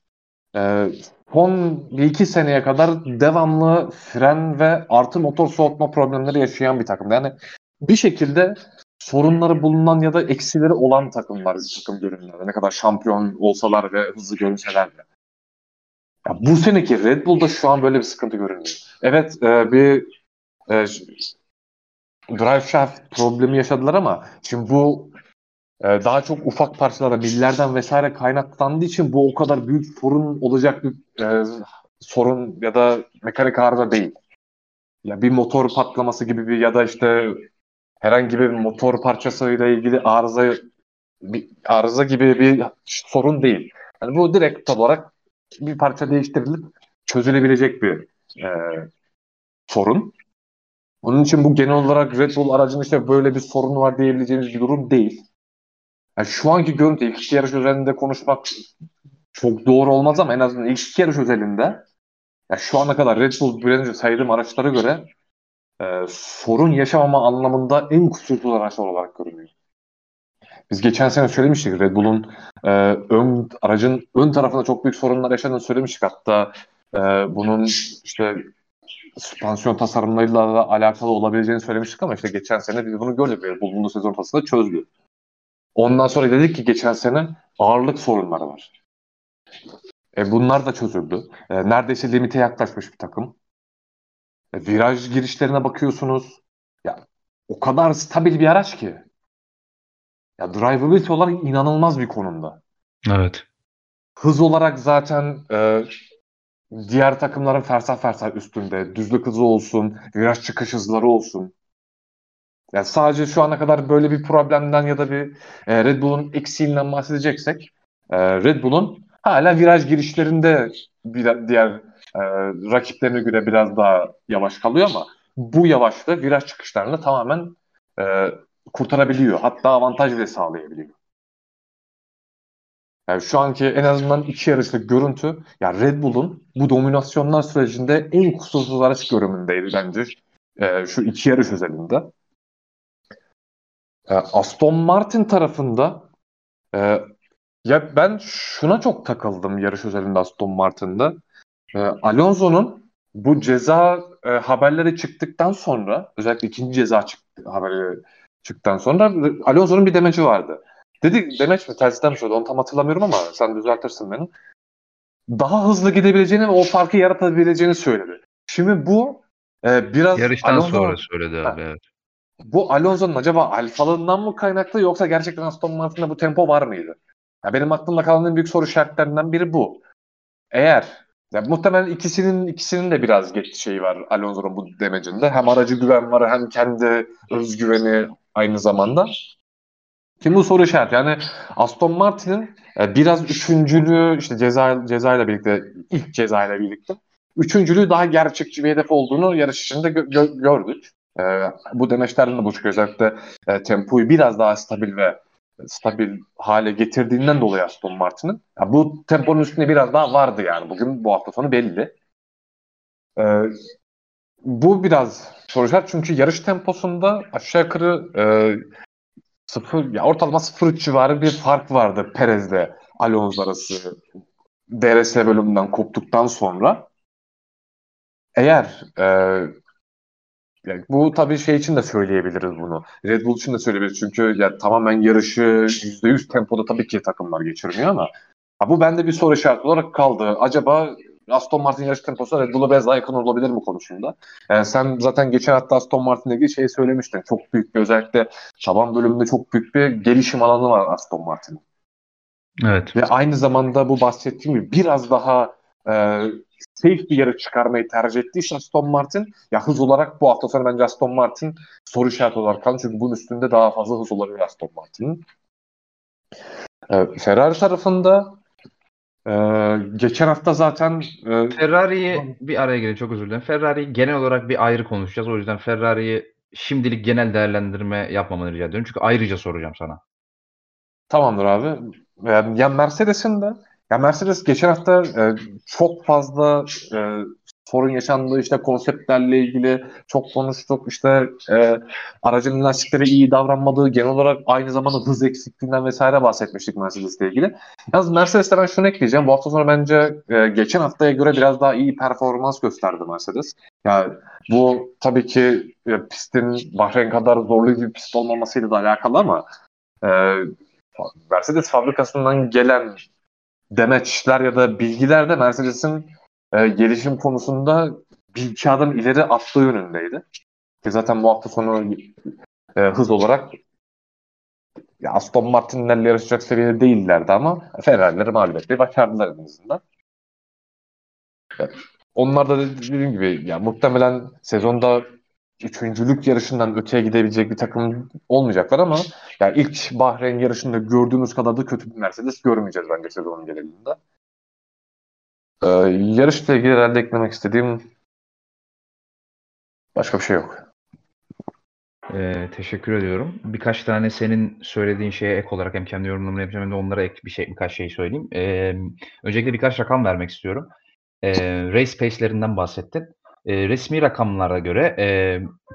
e, son bir iki seneye kadar devamlı fren ve artı motor soğutma problemleri yaşayan bir takımdı. Yani bir şekilde sorunları bulunan ya da eksileri olan takımlar takım görünümlerde. Ne kadar şampiyon olsalar ve hızlı görünseler de. Ya bu seneki Red Bull'da şu an böyle bir sıkıntı görünmüyor. Evet e, bir e, drive shaft problemi yaşadılar ama şimdi bu daha çok ufak parçalara, millerden vesaire kaynaklandığı için bu o kadar büyük sorun olacak bir e, sorun ya da mekanik arıza değil. Ya bir motor patlaması gibi bir ya da işte herhangi bir motor parçasıyla ilgili arıza bir arıza gibi bir sorun değil. Yani bu direkt olarak bir parça değiştirilip çözülebilecek bir e, sorun. Onun için bu genel olarak Red Bull aracının işte böyle bir sorunu var diyebileceğimiz bir durum değil. Yani şu anki görüntü ilk iki yarış özelinde konuşmak çok doğru olmaz ama en azından ilk iki yarış özelinde ya şu ana kadar Red Bull bir önce saydığım araçlara göre e, sorun yaşamama anlamında en kusursuz araçlar olarak görünüyor. Biz geçen sene söylemiştik Red Bull'un e, ön aracın ön tarafında çok büyük sorunlar yaşadığını söylemiştik. Hatta e, bunun işte süspansiyon tasarımlarıyla da alakalı olabileceğini söylemiştik ama işte geçen sene biz bunu gördük. Red Bull bunu sezon ortasında çözdü. Ondan sonra dedik ki geçen sene ağırlık sorunları var. E, bunlar da çözüldü. E, neredeyse limite yaklaşmış bir takım. E, viraj girişlerine bakıyorsunuz. Ya o kadar stabil bir araç ki. Ya drivability olarak inanılmaz bir konumda.
Evet.
Hız olarak zaten e, diğer takımların fersah fersah üstünde. Düzlük hızı olsun, viraj çıkış hızları olsun. Yani sadece şu ana kadar böyle bir problemden ya da bir e, Red Bull'un eksiğinden bahsedeceksek e, Red Bull'un hala viraj girişlerinde bir, diğer e, rakiplerine göre biraz daha yavaş kalıyor ama bu yavaşlığı viraj çıkışlarında tamamen e, kurtarabiliyor. Hatta avantaj bile sağlayabiliyor. Yani şu anki en azından iki yarışlık görüntü ya Red Bull'un bu dominasyonlar sürecinde en kusursuz araç görümündeydi bence e, şu iki yarış özelinde. E, Aston Martin tarafında e, ya ben şuna çok takıldım yarış özelinde Aston Martin'da. E, Alonso'nun bu ceza e, haberleri çıktıktan sonra özellikle ikinci ceza çıktı, haberi çıktıktan sonra Alonso'nun bir demeci vardı. Dedi demeç mi tersten mi söyledi onu tam hatırlamıyorum ama sen düzeltirsin beni. Daha hızlı gidebileceğini ve o farkı yaratabileceğini söyledi. Şimdi bu e, biraz
Yarıştan
Alonso'nun-
sonra söyledi abi. Evet.
Bu Alonso'nun acaba alfalığından mı kaynaklı yoksa gerçekten Aston Martin'de bu tempo var mıydı? Ya benim aklımda kalan en büyük soru işaretlerinden biri bu. Eğer ya muhtemelen ikisinin ikisinin de biraz geç şeyi var Alonso'nun bu demecinde. Hem aracı güven var hem kendi özgüveni aynı zamanda. Şimdi bu soru işareti. Yani Aston Martin'in e, biraz üçüncülüğü işte ceza cezayla birlikte ilk cezayla birlikte üçüncülüğü daha gerçekçi bir hedef olduğunu yarış içinde gö- gö- gördük. E, bu demeçlerden de bu çıkıyor. Özellikle e, tempoyu biraz daha stabil ve stabil hale getirdiğinden dolayı Aston Martin'in. Bu temponun üstünde biraz daha vardı yani. Bugün bu hafta sonu belli. E, bu biraz işareti çünkü yarış temposunda aşağı yukarı e, sıfır, ya ortalama 0 civarı bir fark vardı Perez'le Alonso arası DRS bölümünden koptuktan sonra. Eğer e, yani bu tabii şey için de söyleyebiliriz bunu. Red Bull için de söyleyebiliriz. Çünkü ya tamamen yarışı %100 tempoda tabii ki takımlar geçirmiyor ama ha, bu bende bir soru işareti olarak kaldı. Acaba Aston Martin yarış temposu Red Bull'a biraz daha yakın olabilir mi konusunda? Yani sen zaten geçen hafta Aston Martin'le ilgili şey söylemiştin. Çok büyük bir özellikle taban bölümünde çok büyük bir gelişim alanı var Aston Martin'in.
Evet.
Ve aynı zamanda bu bahsettiğim gibi biraz daha e, safe bir yarış çıkarmayı tercih ettiyse Aston Martin ya hız olarak bu hafta sonu bence Aston Martin soru işareti olarak kaldı. Çünkü bunun üstünde daha fazla hız olabilir Aston Martin'in. E, Ferrari tarafında e, geçen hafta zaten e,
Ferrari'yi bir araya gireyim çok özür dilerim. Ferrari'yi genel olarak bir ayrı konuşacağız. O yüzden Ferrari'yi şimdilik genel değerlendirme yapmamanı rica ediyorum. Çünkü ayrıca soracağım sana.
Tamamdır abi. Yani, ya Mercedes'in de ya Mercedes geçen hafta e, çok fazla e, sorun yaşandığı işte konseptlerle ilgili çok konuştuk. İşte e, aracın lastikleri iyi davranmadığı genel olarak aynı zamanda hız eksikliğinden vesaire bahsetmiştik Mercedes'le ilgili. Yalnız Mercedes'te ben şunu ekleyeceğim. Bu hafta sonu bence e, geçen haftaya göre biraz daha iyi performans gösterdi Mercedes. Yani bu tabii ki e, pistin Bahreyn kadar zorlu bir pist olmamasıyla da alakalı ama e, Mercedes fabrikasından gelen demeçler ya da bilgiler de Mercedes'in e, gelişim konusunda bir iki adım ileri attığı yönündeydi. Ki zaten bu hafta sonu e, hız olarak ya Aston Martin'lerle yarışacak seviyede değillerdi ama Ferrari'leri mağlup etmeyi başardılar en azından. E, Onlar da dediğim gibi ya muhtemelen sezonda üçüncülük yarışından öteye gidebilecek bir takım olmayacaklar ama yani ilk Bahreyn yarışında gördüğümüz kadar da kötü bir Mercedes görmeyeceğiz bence sezonun genelinde. Ee, yarışla ilgili herhalde eklemek istediğim başka bir şey yok.
Ee, teşekkür ediyorum. Birkaç tane senin söylediğin şeye ek olarak hem kendi yorumlarımı yapacağım hem de onlara ek bir şey birkaç şey söyleyeyim. Ee, öncelikle birkaç rakam vermek istiyorum. Ee, race pace'lerinden bahsettin. Ee, resmi rakamlara göre e,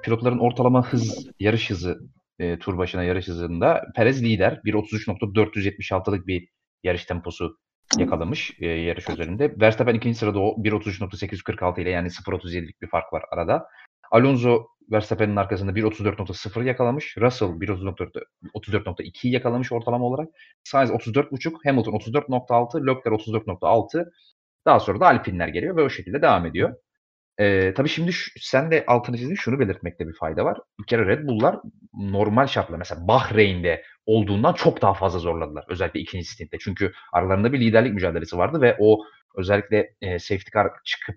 pilotların ortalama hız, yarış hızı e, tur başına yarış hızında Perez lider. 1.33.476'lık bir yarış temposu yakalamış e, yarış özelinde. Verstappen ikinci sırada o 1.33.846 ile yani 0.37'lik bir fark var arada. Alonso Verstappen'in arkasında 1.34.0 yakalamış. Russell 1.34.2 yakalamış ortalama olarak. Sainz 34.5, Hamilton 34.6, Leclerc 34.6. Daha sonra da Alpinler geliyor ve o şekilde devam ediyor. Ee, tabii şimdi şu, sen de altını çizdin şunu belirtmekte bir fayda var. Bir kere Red Bull'lar normal şartlar mesela Bahreyn'de olduğundan çok daha fazla zorladılar. Özellikle ikinci stintte. Çünkü aralarında bir liderlik mücadelesi vardı ve o özellikle e, safety car çıkıp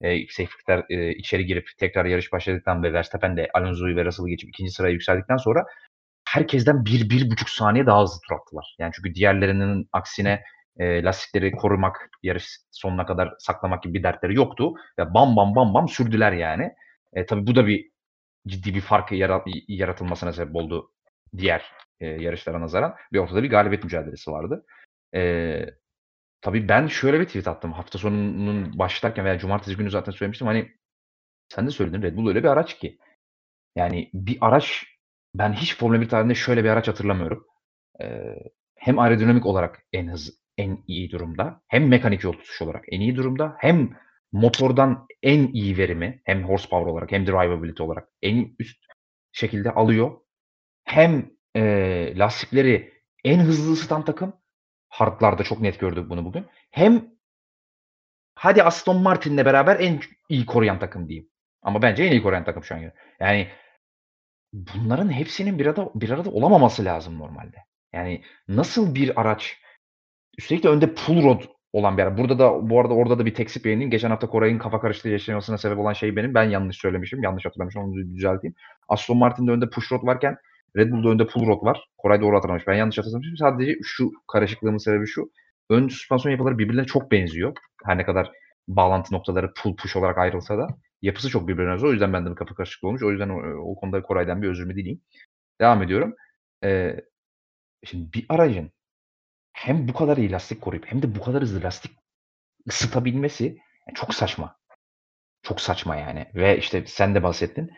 e, safety car e, içeri girip tekrar yarış başladıktan ve Verstappen de Alonso'yu ve Russell'ı geçip ikinci sıraya yükseldikten sonra herkesten bir, bir buçuk saniye daha hızlı tur attılar. Yani çünkü diğerlerinin aksine e, lastikleri korumak, yarış sonuna kadar saklamak gibi bir dertleri yoktu. Ve bam bam bam bam sürdüler yani. E, tabii bu da bir ciddi bir fark yarat- yaratılmasına sebep oldu diğer e, yarışlara nazaran bir ortada bir galibiyet mücadelesi vardı. E, tabii ben şöyle bir tweet attım. Hafta sonunun başlarken veya cumartesi günü zaten söylemiştim. Hani sen de söyledin Red Bull öyle bir araç ki. Yani bir araç ben hiç Formula 1 tarihinde şöyle bir araç hatırlamıyorum. Ee, hem aerodinamik olarak en hız en iyi durumda, hem mekanik yol tutuş olarak en iyi durumda, hem motordan en iyi verimi, hem horsepower olarak hem drivability olarak en üst şekilde alıyor. Hem e, lastikleri en hızlı ısıtan takım. Hard'larda çok net gördük bunu bugün. Hem hadi Aston Martin'le beraber en iyi koruyan takım diyeyim. Ama bence en iyi koruyan takım şu an. Yani bunların hepsinin bir arada bir arada olamaması lazım normalde. Yani nasıl bir araç üstelik de önde pull rod olan bir araç. Burada da bu arada orada da bir teksip yayınlayayım. Geçen hafta Koray'ın kafa karıştığı yaşamasına sebep olan şey benim. Ben yanlış söylemişim. Yanlış hatırlamışım. Onu düzelteyim. Aston Martin'de önde push rod varken Red Bull'da önde pull rod var. Koray doğru hatırlamış. Ben yanlış hatırlamışım. Sadece şu karışıklığımın sebebi şu. Ön süspansiyon yapıları birbirine çok benziyor. Her ne kadar bağlantı noktaları pull push olarak ayrılsa da yapısı çok birbirine benziyor. O yüzden bende bir kafa karışıklığı olmuş. O yüzden o, o konuda Koray'dan bir özrümü dileyim. Devam ediyorum. Ee, şimdi bir aracın hem bu kadar iyi lastik koruyup hem de bu kadar hızlı lastik ısıtabilmesi yani çok saçma. Çok saçma yani. Ve işte sen de bahsettin.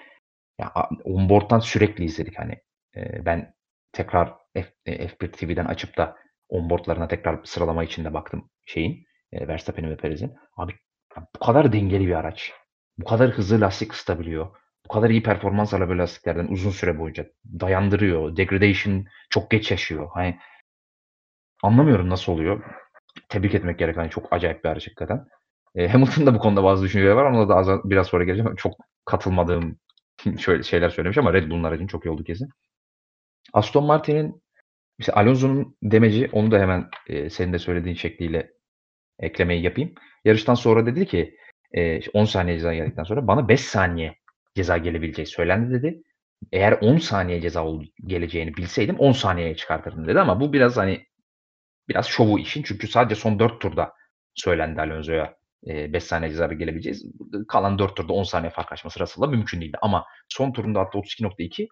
Ya onboard'dan sürekli izledik hani. E, ben tekrar F, F1 TV'den açıp da onboard'larına tekrar sıralama içinde baktım şeyin. E, Verstappen'in ve Perez'in. Abi bu kadar dengeli bir araç. Bu kadar hızlı lastik ısıtabiliyor. Bu kadar iyi performans alabiliyor lastiklerden uzun süre boyunca. Dayandırıyor. Degradation çok geç yaşıyor. Hani anlamıyorum nasıl oluyor. Tebrik etmek gerek. Hani çok acayip bir araç hakikaten. E, Hamilton da bu konuda bazı düşünceleri var. Ona da az, biraz sonra geleceğim. Çok katılmadığım şöyle şeyler söylemiş ama Red Bull'un aracın çok iyi oldu kesin. Aston Martin'in işte Alonso'nun demeci onu da hemen e, senin de söylediğin şekliyle eklemeyi yapayım. Yarıştan sonra dedi ki e, 10 saniye ceza geldikten sonra bana 5 saniye ceza gelebileceği söylendi dedi. Eğer 10 saniye ceza geleceğini bilseydim 10 saniyeye çıkartırdım dedi ama bu biraz hani biraz şovu işin çünkü sadece son 4 turda söylendi Alonso'ya 5 saniye ceza gelebileceğiz. Kalan 4 turda 10 saniye fark açması Russell'la mümkün değildi. Ama son turunda hatta 32.2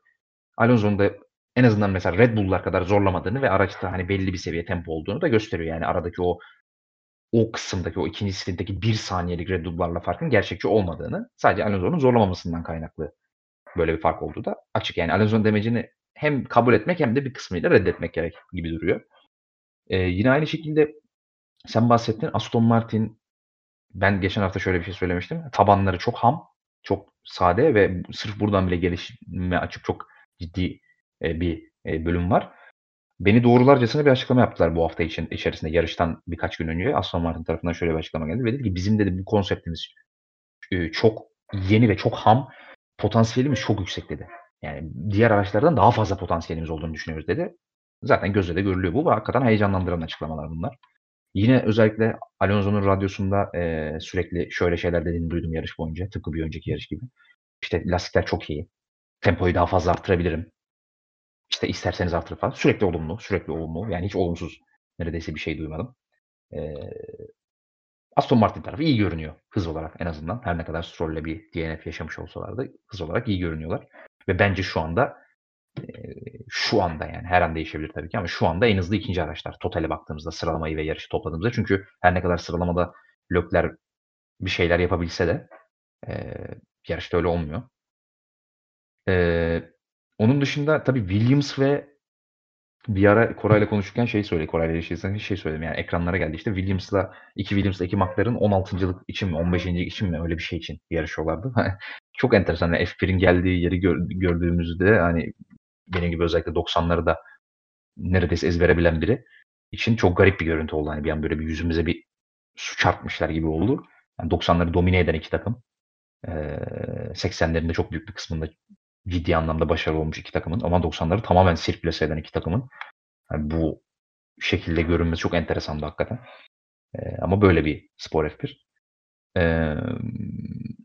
Alonso'nun da en azından mesela Red Bull'lar kadar zorlamadığını ve araçta hani belli bir seviye tempo olduğunu da gösteriyor. Yani aradaki o o kısımdaki o ikinci stintteki bir saniyelik Red Bull'larla farkın gerçekçi olmadığını sadece Alonso'nun zorlamamasından kaynaklı böyle bir fark olduğu da açık. Yani Alonso'nun demecini hem kabul etmek hem de bir kısmıyla reddetmek gerek gibi duruyor. Ee, yine aynı şekilde sen bahsettin Aston Martin ben geçen hafta şöyle bir şey söylemiştim. Tabanları çok ham, çok sade ve sırf buradan bile gelişime açık çok ciddi e, bir e, bölüm var. Beni doğrularcasına bir açıklama yaptılar bu hafta için içerisinde yarıştan birkaç gün önce. Aston Martin tarafından şöyle bir açıklama geldi. Ve dedi ki bizim dedi bu konseptimiz e, çok yeni ve çok ham. Potansiyelimiz çok yüksek dedi. Yani diğer araçlardan daha fazla potansiyelimiz olduğunu düşünüyoruz dedi. Zaten gözle de görülüyor bu ve hakikaten heyecanlandıran açıklamalar bunlar. Yine özellikle Alonso'nun radyosunda e, sürekli şöyle şeyler dediğini duydum yarış boyunca. Tıpkı bir önceki yarış gibi. İşte lastikler çok iyi. Tempoyu daha fazla arttırabilirim. İşte isterseniz artırın falan. Sürekli olumlu, sürekli olumlu. Yani hiç olumsuz neredeyse bir şey duymadım. Ee, Aston Martin tarafı iyi görünüyor hız olarak en azından. Her ne kadar Stroll'le bir DNF yaşamış olsalar da hız olarak iyi görünüyorlar. Ve bence şu anda e, şu anda yani her an değişebilir tabii ki ama şu anda en hızlı ikinci araçlar. Totale baktığımızda sıralamayı ve yarışı topladığımızda. Çünkü her ne kadar sıralamada Lökler bir şeyler yapabilse de e, yarışta öyle olmuyor. E, onun dışında tabii Williams ve bir ara Koray'la konuşurken şey söyle, Koray'la yaşıyorsan şey söyledim yani ekranlara geldi işte Williams'la iki Williams'la iki McLaren 16.lık için mi 15. için mi öyle bir şey için yarışıyorlardı. Çok enteresan. Yani F1'in geldiği yeri gör, gördüğümüzde hani benim gibi özellikle 90'ları da neredeyse ezbere bilen biri için çok garip bir görüntü oldu. Hani bir an böyle bir yüzümüze bir su çarpmışlar gibi oldu. Yani 90'ları domine eden iki takım. Ee, 80'lerin de çok büyük bir kısmında ciddi anlamda başarılı olmuş iki takımın ama 90'ları tamamen sirkülese eden iki takımın yani bu şekilde görünmesi çok enteresandı hakikaten. Ee, ama böyle bir spor F1. Ee,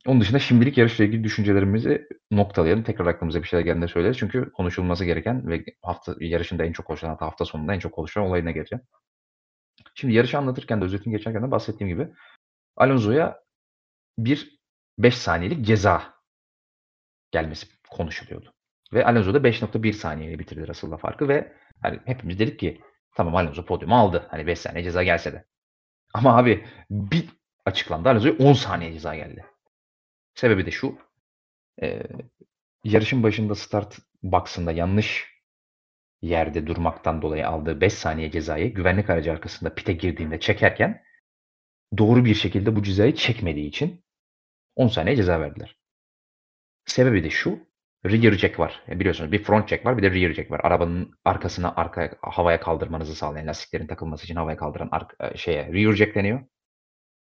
onun dışında şimdilik yarışla ilgili düşüncelerimizi noktalayalım. Tekrar aklımıza bir şeyler geldiğinde söyleriz. Çünkü konuşulması gereken ve hafta yarışında en çok konuşulan hafta sonunda en çok konuşulan olayına geleceğim. Şimdi yarışı anlatırken de özetini geçerken de bahsettiğim gibi Alonso'ya bir 5 saniyelik ceza gelmesi konuşuluyordu. Ve Alonso da 5.1 saniyeyle bitirdi Russell'la farkı ve hani hepimiz dedik ki tamam Alonso podyumu aldı. Hani 5 saniye ceza gelse de. Ama abi bir açıklandı Alonso'ya 10 saniye ceza geldi. Sebebi de şu. E, yarışın başında start box'ında yanlış yerde durmaktan dolayı aldığı 5 saniye cezayı güvenlik aracı arkasında pite girdiğinde çekerken doğru bir şekilde bu cezayı çekmediği için 10 saniye ceza verdiler. Sebebi de şu. Rear jack var. E biliyorsunuz bir front jack var bir de rear jack var. Arabanın arkasına arkaya havaya kaldırmanızı sağlayan lastiklerin takılması için havaya kaldıran arka, şeye rear jack deniyor.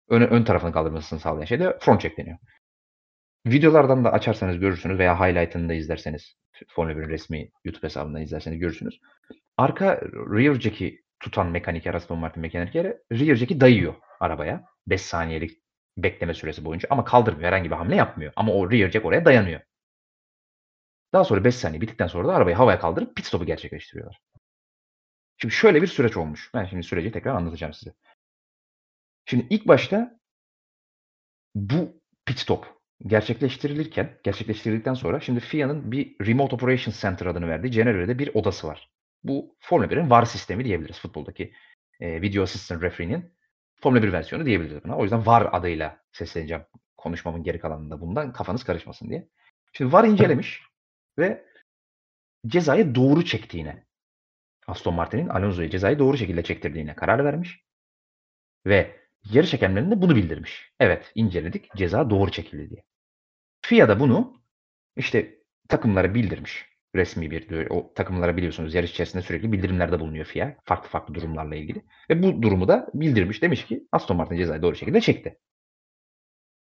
Ön, ön tarafını kaldırmasını sağlayan şey de front jack deniyor. Videolardan da açarsanız görürsünüz veya highlight'ını da izlerseniz Formula 1'in resmi YouTube hesabından izlerseniz görürsünüz. Arka rear jack'i tutan mekaniker Aston Martin mekanikeri rear jack'i dayıyor arabaya. 5 saniyelik bekleme süresi boyunca ama kaldırmıyor. Herhangi bir hamle yapmıyor. Ama o rear jack oraya dayanıyor. Daha sonra 5 saniye bittikten sonra da arabayı havaya kaldırıp pit stop'u gerçekleştiriyorlar. Şimdi şöyle bir süreç olmuş. Ben şimdi süreci tekrar anlatacağım size. Şimdi ilk başta bu pit stop gerçekleştirilirken, gerçekleştirildikten sonra şimdi FIA'nın bir Remote Operations Center adını verdiği Cenevre'de bir odası var. Bu Formula 1'in VAR sistemi diyebiliriz futboldaki e, Video Assistant Referee'nin Formula 1 versiyonu diyebiliriz buna. O yüzden VAR adıyla sesleneceğim konuşmamın geri kalanında bundan kafanız karışmasın diye. Şimdi VAR incelemiş ve cezayı doğru çektiğine Aston Martin'in Alonso'ya cezayı doğru şekilde çektirdiğine karar vermiş. Ve yarış hakemlerine bunu bildirmiş. Evet inceledik ceza doğru çekildi diye. FIA da bunu işte takımlara bildirmiş. Resmi bir o takımlara biliyorsunuz yarış içerisinde sürekli bildirimlerde bulunuyor FIA farklı farklı durumlarla ilgili. Ve bu durumu da bildirmiş. Demiş ki Aston Martin cezayı doğru şekilde çekti.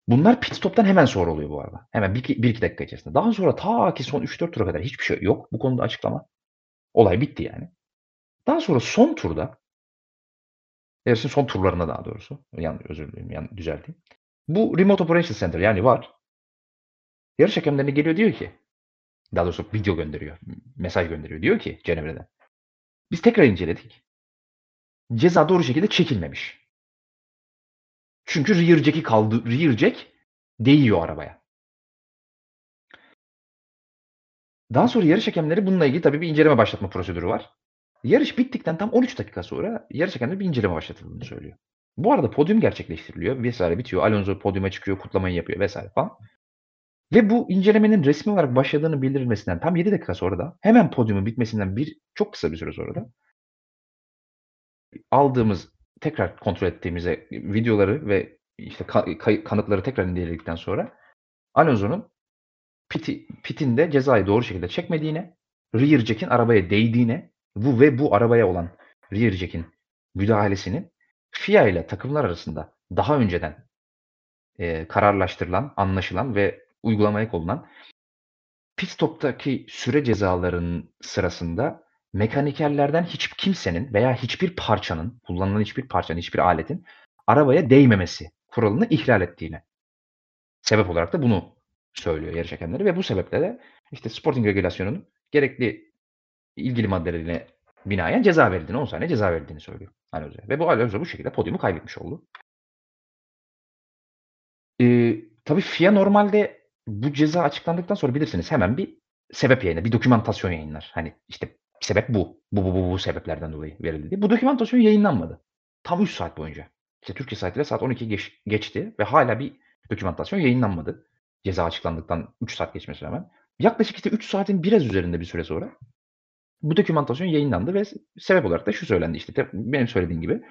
Bunlar pit stop'tan hemen sonra oluyor bu arada. Hemen 1-2 dakika içerisinde. Daha sonra ta ki son 3-4 tura kadar hiçbir şey yok. Bu konuda açıklama. Olay bitti yani. Daha sonra son turda yarışın son turlarında daha doğrusu. Yani özür dilerim. Yani düzelteyim. Bu Remote Operation Center yani var. Yarış hakemlerine geliyor diyor ki daha doğrusu video gönderiyor. Mesaj gönderiyor. Diyor ki Cenevre'den. Biz tekrar inceledik. Ceza doğru şekilde çekilmemiş. Çünkü rear jack'i kaldı. Rear jack değiyor arabaya. Daha sonra yarış hakemleri bununla ilgili tabii bir inceleme başlatma prosedürü var. Yarış bittikten tam 13 dakika sonra yarış hakemleri bir inceleme başlatıldığını söylüyor. Bu arada podyum gerçekleştiriliyor. Vesaire bitiyor. Alonso podyuma çıkıyor, kutlamayı yapıyor vesaire falan. Ve bu incelemenin resmi olarak başladığını bildirilmesinden tam 7 dakika sonra da hemen podyumun bitmesinden bir çok kısa bir süre sonra da aldığımız tekrar kontrol ettiğimizde videoları ve işte kanıtları tekrar inceledikten sonra Alonso'nun piti, pitinde cezayı doğru şekilde çekmediğine, rear jack'in arabaya değdiğine bu ve bu arabaya olan rear jack'in müdahalesinin FIA ile takımlar arasında daha önceden e, kararlaştırılan, anlaşılan ve uygulamaya konulan pit stop'taki süre cezalarının sırasında mekanikerlerden hiç kimsenin veya hiçbir parçanın, kullanılan hiçbir parçanın, hiçbir aletin arabaya değmemesi kuralını ihlal ettiğine sebep olarak da bunu söylüyor yarış hakemleri ve bu sebeple de işte sporting regülasyonunun gerekli ilgili maddelerine binaen ceza verildiğini, 10 saniye ceza verildiğini söylüyor Alonso. Ve bu Alonso bu şekilde podyumu kaybetmiş oldu. Ee, tabii FIA normalde bu ceza açıklandıktan sonra bilirsiniz hemen bir sebep yayını, bir dokümantasyon yayınlar. Hani işte sebep bu. Bu bu bu, bu sebeplerden dolayı verildi diye. Bu dokümantasyon yayınlanmadı. Tam 3 saat boyunca. İşte Türkiye saatiyle saat 12 geç, geçti ve hala bir dokümantasyon yayınlanmadı. Ceza açıklandıktan 3 saat geçmesi rağmen. Yaklaşık işte 3 saatin biraz üzerinde bir süre sonra bu dokümantasyon yayınlandı ve sebep olarak da şu söylendi işte benim söylediğim gibi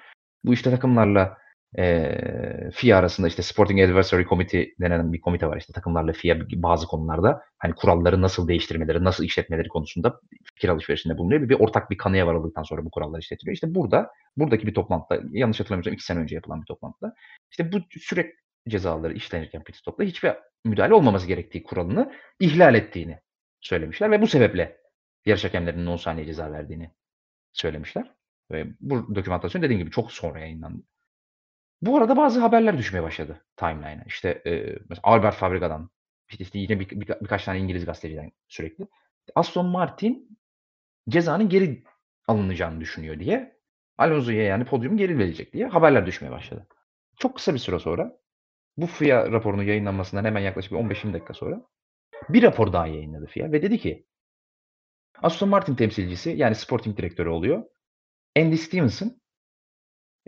bu işte takımlarla e, FIA arasında işte Sporting Advisory Committee denen bir komite var işte takımlarla FIA bazı konularda hani kuralları nasıl değiştirmeleri, nasıl işletmeleri konusunda fikir alışverişinde bulunuyor. Bir, bir ortak bir kanıya varıldıktan sonra bu kurallar işletiliyor. İşte burada, buradaki bir toplantıda, yanlış hatırlamıyorsam iki sene önce yapılan bir toplantıda işte bu süre cezaları işlenirken pit stop'ta hiçbir müdahale olmaması gerektiği kuralını ihlal ettiğini söylemişler ve bu sebeple yarış hakemlerinin 10 saniye ceza verdiğini söylemişler. Ve bu dokümantasyon dediğim gibi çok sonra yayınlandı. Bu arada bazı haberler düşmeye başladı timeline'a. İşte e, mesela Albert Fabrica'dan, işte, işte yine bir, bir, birkaç tane İngiliz gazeteciden sürekli. Aston Martin cezanın geri alınacağını düşünüyor diye Alonso'ya yani podyum geri verecek diye haberler düşmeye başladı. Çok kısa bir süre sonra bu FIA raporunun yayınlanmasından hemen yaklaşık bir 15-20 dakika sonra bir rapor daha yayınladı FIA ve dedi ki Aston Martin temsilcisi yani sporting direktörü oluyor. Andy Stevenson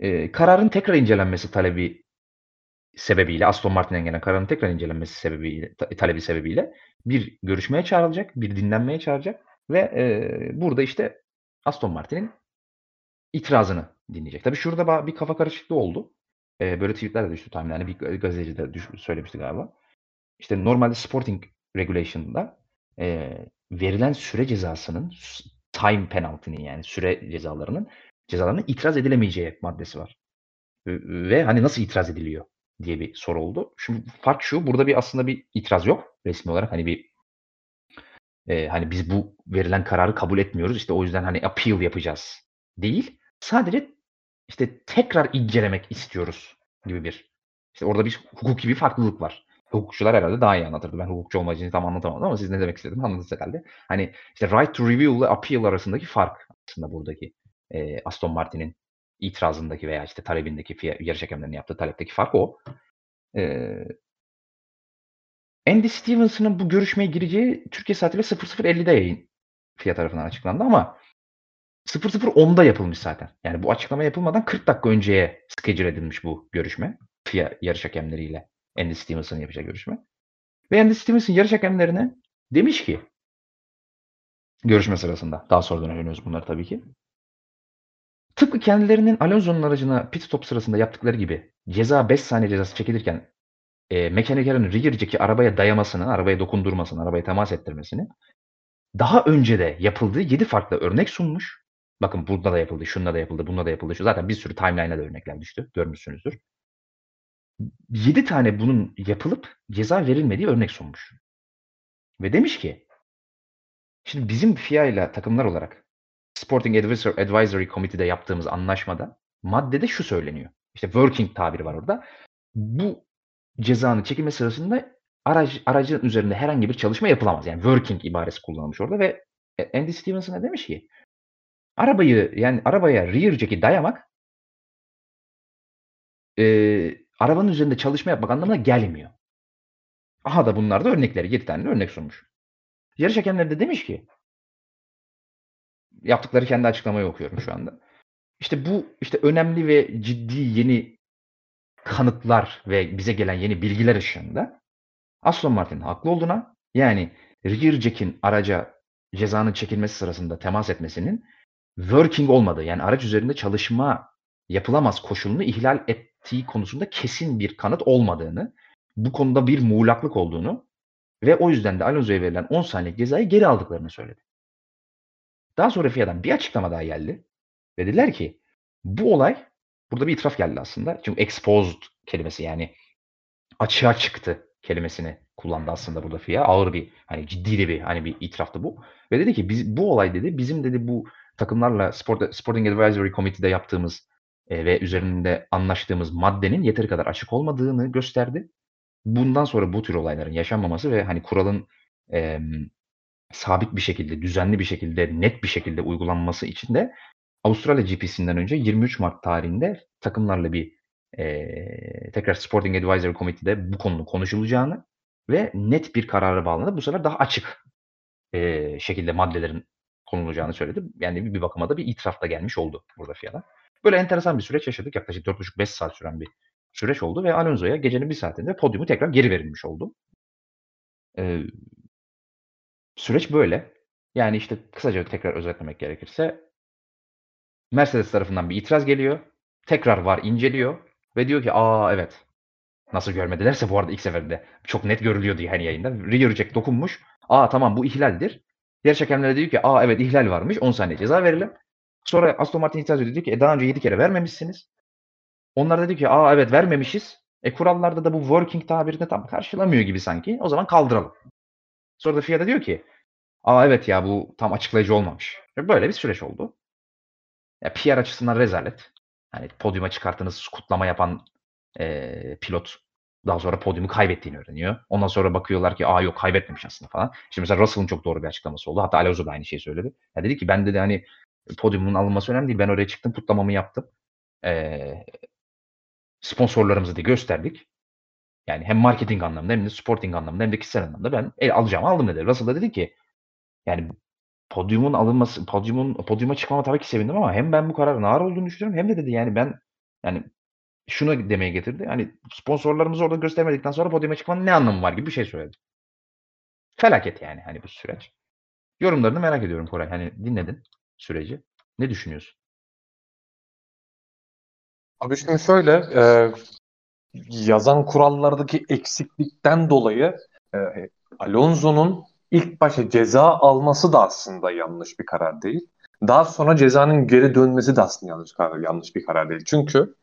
eee, kararın tekrar incelenmesi talebi sebebiyle Aston Martin'den gelen kararın tekrar incelenmesi sebebiyle ta talebi sebebiyle bir görüşmeye çağrılacak, bir dinlenmeye çağıracak ve, eee, burada işte Aston Martin'in itirazını dinleyecek. Tabii şurada bir kafa karışıklığı oldu. Eee, böyle tweet'ler de düştü timeline'a. Bir ga gazeteci de düş söylemişti galiba. İşte normalde Sporting Regulation'da, eee, verilen süre cezasının time penalty'nin yani süre cezalarının cezalarının itiraz edilemeyeceği maddesi var. Ve hani nasıl itiraz ediliyor diye bir soru oldu. Şimdi fark şu, burada bir aslında bir itiraz yok resmi olarak. Hani bir eee, hani biz bu verilen kararı kabul etmiyoruz. İşte o yüzden hani appeal yapacağız değil. Sadece işte tekrar incelemek istiyoruz gibi bir işte orada bir hukuki bir farklılık var. Hukukçular herhâlde daha iyi anlatırdı. Ben hukukçu olmadığım için tam anlatamadım ama siz ne demek istediğimi anladınız herhâlde. Hani işte right to review ile appeal arasındaki fark aslında buradaki, eee, Aston Martin'in itirazındaki veya işte talebindeki FIA yarış hakemlerinin yaptığı talepteki fark o. Eee Andy Stevenson'ın bu görüşmeye gireceği Türkiye saatiyle 00.50'de yayın FIA tarafından açıklandı ama 00.10'da yapılmış zaten. Yani bu açıklama yapılmadan 40 dakika önceye schedule edilmiş bu görüşme. FIA yarış hakemleriyle Andy Stevenson'ın yapacağı görüşme. Ve Andy Stevenson yarış hakemlerine demiş ki görüşme sırasında, daha sonradan öğreniyoruz bunları tabii ki. Tıpkı kendilerinin Alonso'nun aracına pit stop sırasında yaptıkları gibi ceza 5 saniye cezası çekilirken, eee, mekanikerinin jack'i arabaya dayamasını, arabaya dokundurmasını, arabaya temas ettirmesini daha önce de yapıldığı 7 farklı örnek sunmuş. Bakın burada da yapıldı, şunda da yapıldı, bunda da yapıldı. Şu zaten bir sürü timeline'a da örnekler düştü. Görmüşsünüzdür. 7 tane bunun yapılıp ceza verilmediği örnek sunmuş. Ve demiş ki şimdi bizim FIA ile takımlar olarak Sporting Advisor Advisory Committee'de yaptığımız anlaşmada maddede şu söyleniyor. İşte working tabiri var orada. Bu cezanın çekilme sırasında araç aracın üzerinde herhangi bir çalışma yapılamaz. Yani working ibaresi kullanılmış orada ve e Andy Stevenson'a demiş ki arabayı yani arabaya rear jack'i dayamak eee, arabanın üzerinde çalışma yapmak anlamına gelmiyor. Aha da bunlar da örnekleri. 7 tane örnek sunmuş. Yarış hakemleri de demiş ki yaptıkları kendi açıklamayı okuyorum şu anda. İşte bu işte önemli ve ciddi yeni kanıtlar ve bize gelen yeni bilgiler ışığında Aston Martin'in haklı olduğuna yani rear jack'in araca cezanın çekilmesi sırasında temas etmesinin working olmadığı yani araç üzerinde çalışma yapılamaz koşulunu ihlal ettiği konusunda kesin bir kanıt olmadığını, bu konuda bir muğlaklık olduğunu ve o yüzden de Alonso'ya verilen 10 saniyelik cezayı geri aldıklarını söyledi. Daha sonra FIA'dan bir açıklama daha geldi. Ve dediler ki bu olay burada bir itiraf geldi aslında. Çünkü exposed kelimesi yani açığa çıktı kelimesini kullandı aslında burada FIA. Ağır bir hani ciddi bir hani bir itiraftı bu. Ve dedi ki biz bu olay dedi bizim dedi bu takımlarla Sport, Sporting Advisory Committee'de yaptığımız e, ve üzerinde anlaştığımız maddenin yeteri kadar açık olmadığını gösterdi. Bundan sonra bu tür olayların yaşanmaması ve hani kuralın sabit bir şekilde, düzenli bir şekilde, net bir şekilde uygulanması için de Avustralya GP'sinden önce 23 Mart tarihinde takımlarla bir eee, tekrar Sporting Advisory Committee'de bu konunun konuşulacağını ve net bir karara bağlanıp bu sefer daha açık eee, şekilde maddelerin konulacağını söyledi. Yani bir bakıma da bir itiraf da gelmiş oldu burada FIA'dan. Böyle enteresan bir süreç yaşadık. Yaklaşık 4,5-5 saat süren bir süreç oldu ve Alonso'ya gecenin bir saatinde podyumu tekrar geri verilmiş oldu. Eee süreç böyle. Yani, işte, kısaca tekrar özetlemek gerekirse Mercedes tarafından bir itiraz geliyor. Tekrar VAR inceliyor ve diyor ki, "A, evet." Nasıl görmedilerse bu arada ilk seferinde çok net görülüyordu yani yayında. Rear jack dokunmuş. "A, tamam bu ihlaldir." Yarış hakemleri diyor ki, "A, evet ihlal varmış. 10 saniye ceza verelim." Sonra Aston Martin itiraz ediyor. Diyor ki, "E, daha önce 7 kere vermemişsiniz." Onlar da diyor ki, "A, evet vermemişiz. E, kurallarda da bu working tabirini tam karşılamıyor gibi sanki. O zaman kaldıralım." Sonra da FIA da diyor ki, "A, evet ya bu tam açıklayıcı olmamış." Ve böyle bir süreç oldu. Ya, PR açısından rezalet. Hani podyuma çıkarttığınız kutlama yapan, eee, pilot daha sonra podyumu kaybettiğini öğreniyor. Ondan sonra bakıyorlar ki, "A, yok kaybetmemiş aslında." falan. İşte mesela Russell'ın çok doğru bir açıklaması oldu. Hatta Alonso da aynı şeyi söyledi. Ya, dedi ki, "Ben" dedi, "hani podyumun alınması önemli değil. Ben oraya çıktım, kutlamamı yaptım. Eee, sponsorlarımıza da gösterdik. Yani hem marketing anlamında hem de sporting anlamında hem de kişisel anlamda ben, eee, alacağımı aldım." dedi. Russell da dedi ki, yani podyumun alınması, podyumun podyuma çıkmama tabii ki sevindim ama hem ben bu kararın ağır olduğunu düşünüyorum hem de dedi yani ben yani şunu demeye getirdi. Hani sponsorlarımızı orada göstermedikten sonra podyuma çıkmanın ne anlamı var gibi bir şey söyledi. Felaket yani hani bu süreç. Yorumlarını merak ediyorum Koray. Hani dinledin süreci. Ne düşünüyorsun?
Abi şimdi şöyle e, yazan kurallardaki eksiklikten dolayı e, Alonso'nun ilk başa ceza alması da aslında yanlış bir karar değil. Daha sonra cezanın geri dönmesi de aslında yanlış karar, yanlış bir karar değil. Çünkü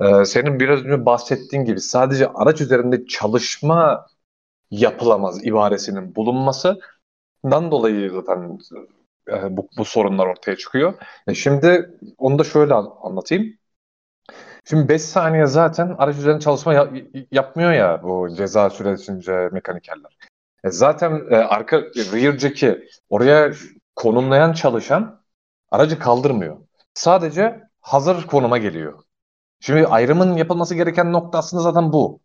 e, senin biraz önce bahsettiğin gibi sadece araç üzerinde çalışma yapılamaz ibaresinin bulunmasından dolayı zaten e, bu, bu sorunlar ortaya çıkıyor. E, şimdi onu da şöyle anlatayım. Şimdi 5 saniye zaten araç üzerinde çalışma ya, yapmıyor ya bu ceza süresince mekanikerler. E zaten e, arka rear jack'i oraya konumlayan çalışan aracı kaldırmıyor. Sadece hazır konuma geliyor. Şimdi ayrımın yapılması gereken nokta aslında zaten bu.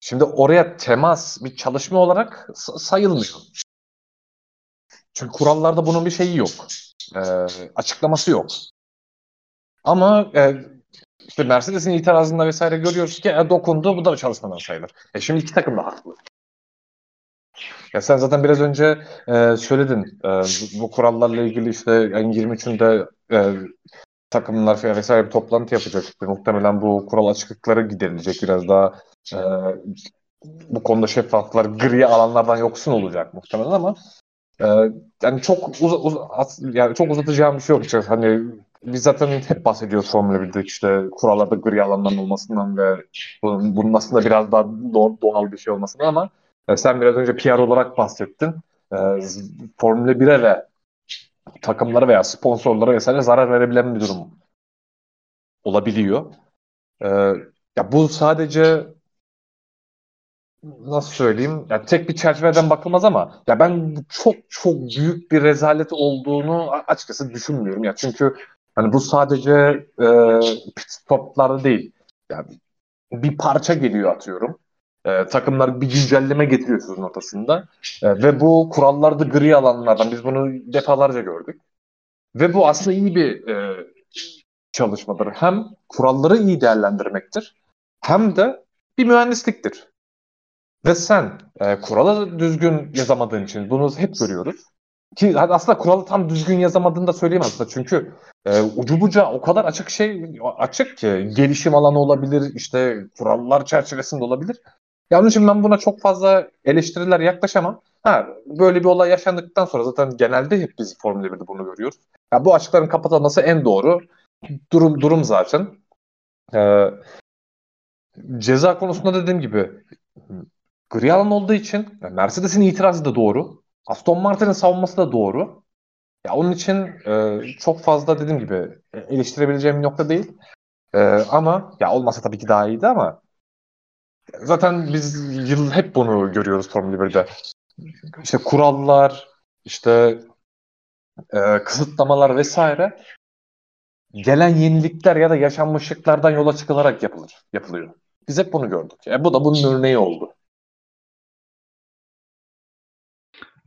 Şimdi oraya temas bir çalışma olarak sayılmıyor. Çünkü kurallarda bunun bir şeyi yok. E, açıklaması yok. Ama e, işte Mercedes'in itirazında vesaire görüyoruz ki e, dokundu bu da çalışmadan sayılır. E şimdi iki takım da haklı. Ya sen zaten biraz önce e, söyledin e, bu, kurallarla ilgili işte ayın 23'ünde e, takımlar vesaire bir toplantı yapacak. Muhtemelen bu kural açıklıkları giderilecek biraz daha e, bu konuda şeffaflar gri alanlardan yoksun olacak muhtemelen ama e, yani çok uz, uz yani çok uzatacağım bir şey yok. Hani biz zaten hep bahsediyoruz Formula 1'de işte kurallarda gri alanların olmasından ve bunun, bunun aslında biraz daha doğal bir şey olmasından ama e, sen biraz önce PR olarak bahsettin. E, Formula 1'e ve takımlara veya sponsorlara vesaire zarar verebilen bir durum olabiliyor. E, ya bu sadece nasıl söyleyeyim? Ya tek bir çerçeveden bakılmaz ama ya ben çok çok büyük bir rezalet olduğunu açıkçası düşünmüyorum ya. Çünkü hani bu sadece e, pit stoplarda değil. Yani bir parça geliyor atıyorum. E, takımlar bir güncelleme getiriyor ortasında. E, ve bu kurallarda gri alanlardan biz bunu defalarca gördük. Ve bu aslında iyi bir e, çalışmadır. Hem kuralları iyi değerlendirmektir hem de bir mühendisliktir. Ve sen e, kuralı düzgün yazamadığın için bunu hep görüyoruz. Ki aslında kuralı tam düzgün yazamadığını da söyleyemem aslında. Çünkü e, ucu buca o kadar açık şey açık ki gelişim alanı olabilir, işte kurallar çerçevesinde olabilir. Ya onun için ben buna çok fazla eleştiriler yaklaşamam. Ha, böyle bir olay yaşandıktan sonra zaten genelde hep biz Formula 1'de bunu görüyoruz. Ya bu açıkların kapatılması en doğru durum durum zaten. Ee, ceza konusunda dediğim gibi gri alan olduğu için Mercedes'in itirazı da doğru. Aston Martin'in savunması da doğru. Ya onun için e, çok fazla dediğim gibi eleştirebileceğim bir nokta değil. E, ama ya olmasa tabii ki daha iyiydi ama zaten biz yıl hep bunu görüyoruz Formula 1'de. İşte kurallar, işte e, kısıtlamalar vesaire gelen yenilikler ya da yaşanmışlıklardan yola çıkılarak yapılır, yapılıyor. Biz hep bunu gördük. E, bu da bunun örneği oldu.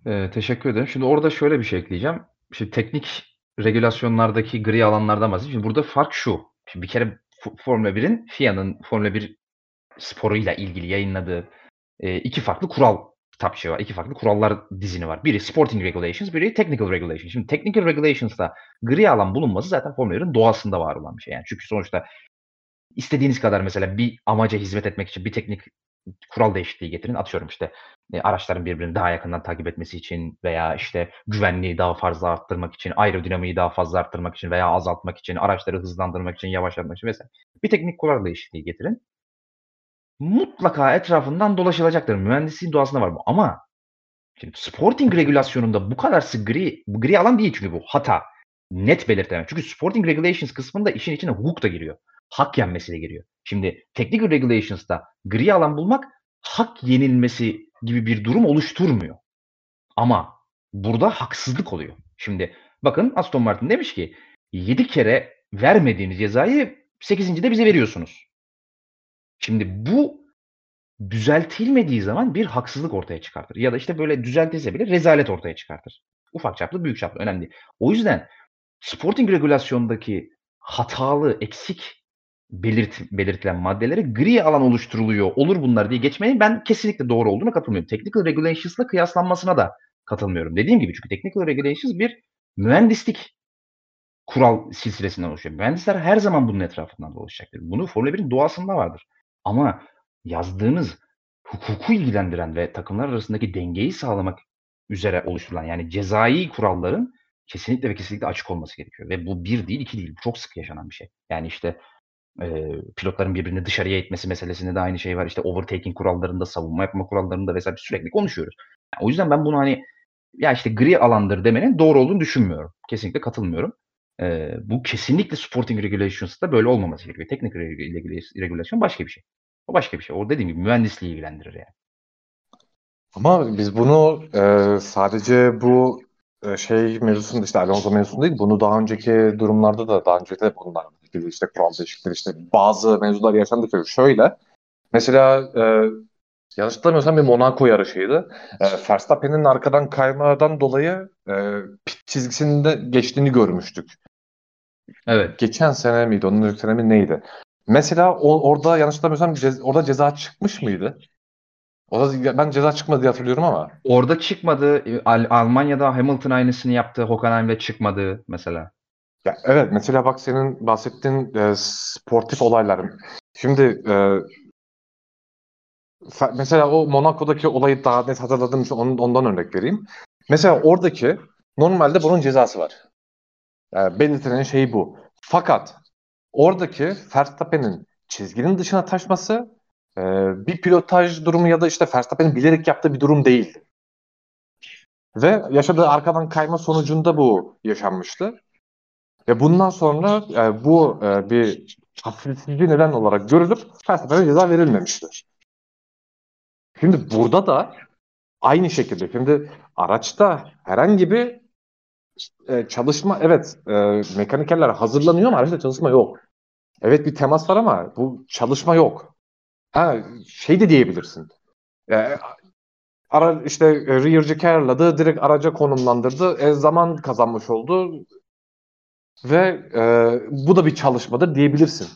Ee, teşekkür ederim. Şimdi orada şöyle bir şey ekleyeceğim. Şimdi teknik regülasyonlardaki gri alanlardan bahsedeyim. Şimdi burada fark şu. Şimdi bir kere Formula 1'in FIA'nın Formula 1 sporuyla ilgili yayınladığı e, iki farklı kural kitapçığı var. İki farklı kurallar dizini var. Biri Sporting Regulations, biri Technical Regulations. Şimdi Technical Regulations'ta gri alan bulunması zaten Formula 1'in doğasında var olan bir şey. Yani çünkü sonuçta istediğiniz kadar mesela bir amaca hizmet etmek için bir teknik kural değişikliği getirin. Atıyorum işte e, araçların birbirini daha yakından takip etmesi için veya işte güvenliği daha fazla arttırmak için, aerodinamiği daha fazla arttırmak için veya azaltmak için, araçları hızlandırmak için, yavaşlatmak için vesaire. Bir teknik kural değişikliği getirin. Mutlaka etrafından dolaşılacaktır. Mühendisliğin doğasında var bu. Ama şimdi sporting regülasyonunda bu kadar gri, gri alan değil çünkü bu hata. Net belirtilen. Çünkü sporting regulations kısmında işin içine hukuk da giriyor. Hak yenmesi de giriyor. Şimdi technical regulations'ta gri alan bulmak hak yenilmesi gibi bir durum oluşturmuyor. Ama burada haksızlık oluyor. Şimdi bakın Aston Martin demiş ki 7 kere vermediğiniz cezayı 8. de bize veriyorsunuz. Şimdi bu düzeltilmediği zaman bir haksızlık ortaya çıkartır. Ya da işte böyle düzeltilse bile rezalet ortaya çıkartır. Ufak çaplı, büyük çaplı önemli. O yüzden Sporting regülasyondaki hatalı, eksik belirt belirtilen maddelere gri alan oluşturuluyor, olur bunlar diye geçmenin ben kesinlikle doğru olduğuna katılmıyorum. Technical Regulations'la kıyaslanmasına da katılmıyorum. Dediğim gibi çünkü Technical Regulations bir mühendislik kural silsilesinden oluşuyor. Mühendisler her zaman bunun etrafından dolaşacaktır. Bunu Formula 1'in doğasında vardır. Ama yazdığınız hukuku ilgilendiren ve takımlar arasındaki dengeyi sağlamak üzere oluşturulan yani cezai kuralların kesinlikle ve kesinlikle açık olması gerekiyor. Ve bu bir değil, iki değil. Bu çok sık yaşanan bir şey. Yani işte e, pilotların birbirini dışarıya itmesi meselesinde de aynı şey var. İşte overtaking kurallarında, savunma yapma kurallarında vesaire sürekli konuşuyoruz. Yani o yüzden ben bunu hani ya işte gri alandır demenin doğru olduğunu düşünmüyorum. Kesinlikle katılmıyorum. E, bu kesinlikle Sporting Regulations'da böyle olmaması gerekiyor. Teknik regulasyon başka bir şey. O başka bir şey. O dediğim gibi mühendisliği ilgilendirir yani.
Ama biz bunu e, sadece bu şey mevzusunda işte Alonso mevzusunda değil, bunu daha önceki durumlarda da daha önce de bunlar ilgili işte kural değişiklikleri işte bazı mevzular yaşandı ki şöyle mesela e, yanlış hatırlamıyorsam bir Monaco yarışıydı. E, Verstappen'in arkadan kaymadan dolayı e, pit çizgisinde geçtiğini görmüştük.
Evet.
Geçen sene miydi? Onun önceki sene mi neydi? Mesela o, orada yanlış hatırlamıyorsam cez, orada ceza çıkmış mıydı? Orada ben ceza çıkmadı diye hatırlıyorum ama.
Orada çıkmadı. Al- Almanya'da Hamilton aynısını yaptı. Hockenheim'de çıkmadı mesela.
Ya evet mesela bak senin bahsettiğin e, sportif olaylar. Şimdi e, mesela o Monaco'daki olayı daha net hatırladığım için ondan örnek vereyim. Mesela oradaki normalde bunun cezası var. Yani belirtilen şey bu. Fakat oradaki Verstappen'in çizginin dışına taşması e, bir pilotaj durumu ya da işte Verstappen'in bilerek yaptığı bir durum değil. Ve yaşadığı arkadan kayma sonucunda bu yaşanmıştı. Ve bundan sonra e, bu e, bir hafifletici neden olarak görülüp Verstappen'e ceza verilmemişti. Şimdi burada da aynı şekilde şimdi araçta herhangi bir e, çalışma evet e, mekanikerler hazırlanıyor ama araçta çalışma yok. Evet bir temas var ama bu çalışma yok. Ha, şey de diyebilirsin. E, ara, işte rear'cı careladı, direkt araca konumlandırdı. E, zaman kazanmış oldu. Ve e, bu da bir çalışmadır diyebilirsin.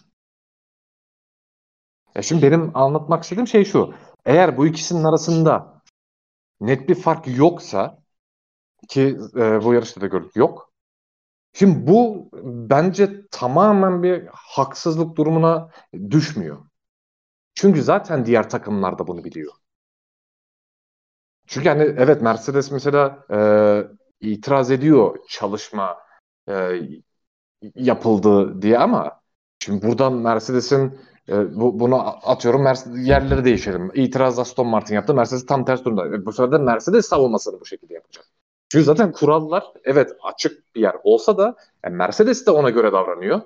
E şimdi benim anlatmak istediğim şey şu. Eğer bu ikisinin arasında net bir fark yoksa ki e, bu yarışta da gördük yok. Şimdi bu bence tamamen bir haksızlık durumuna düşmüyor. Çünkü zaten diğer takımlar da bunu biliyor. Çünkü hani evet Mercedes mesela e, itiraz ediyor çalışma e, yapıldı diye ama şimdi buradan Mercedes'in e, bu, bunu atıyorum Mercedes, yerleri değişelim. İtiraz Aston Martin yaptı. Mercedes tam ters durumda. E, bu sefer de Mercedes savunmasını bu şekilde yapacak. Çünkü zaten kurallar evet açık bir yer olsa da yani Mercedes de ona göre davranıyor.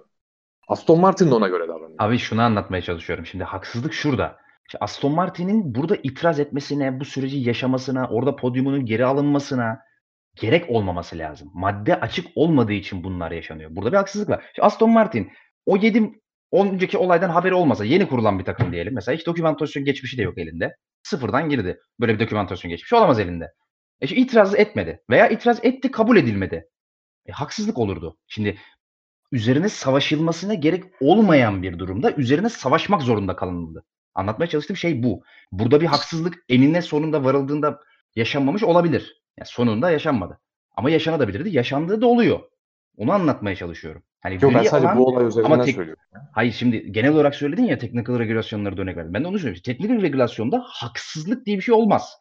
Aston Martin de ona göre davranıyor.
Abi şunu anlatmaya çalışıyorum. Şimdi haksızlık şurada. İşte Aston Martin'in burada itiraz etmesine, bu süreci yaşamasına, orada podyumunun geri alınmasına gerek olmaması lazım. Madde açık olmadığı için bunlar yaşanıyor. Burada bir haksızlık var. Şimdi Aston Martin o 7 önceki olaydan haberi olmasa yeni kurulan bir takım diyelim. Mesela hiç dokümantasyon geçmişi de yok elinde. Sıfırdan girdi. Böyle bir dokümantasyon geçmişi olamaz elinde. E şimdi itiraz etmedi. Veya itiraz etti kabul edilmedi. E, haksızlık olurdu. Şimdi üzerine savaşılmasına gerek olmayan bir durumda üzerine savaşmak zorunda kalınıldı. Anlatmaya çalıştığım şey bu. Burada bir haksızlık enine sonunda varıldığında yaşanmamış olabilir. Yani sonunda yaşanmadı. Ama yaşanabilirdi. Yaşandığı da oluyor. Onu anlatmaya çalışıyorum.
Hani Yok ben sadece alan, bu olay üzerinden tek, söylüyorum.
Hayır şimdi genel olarak söyledin ya technical regülasyonları da örnek verdin. Ben de onu söylüyorum. Technical regülasyonda haksızlık diye bir şey olmaz.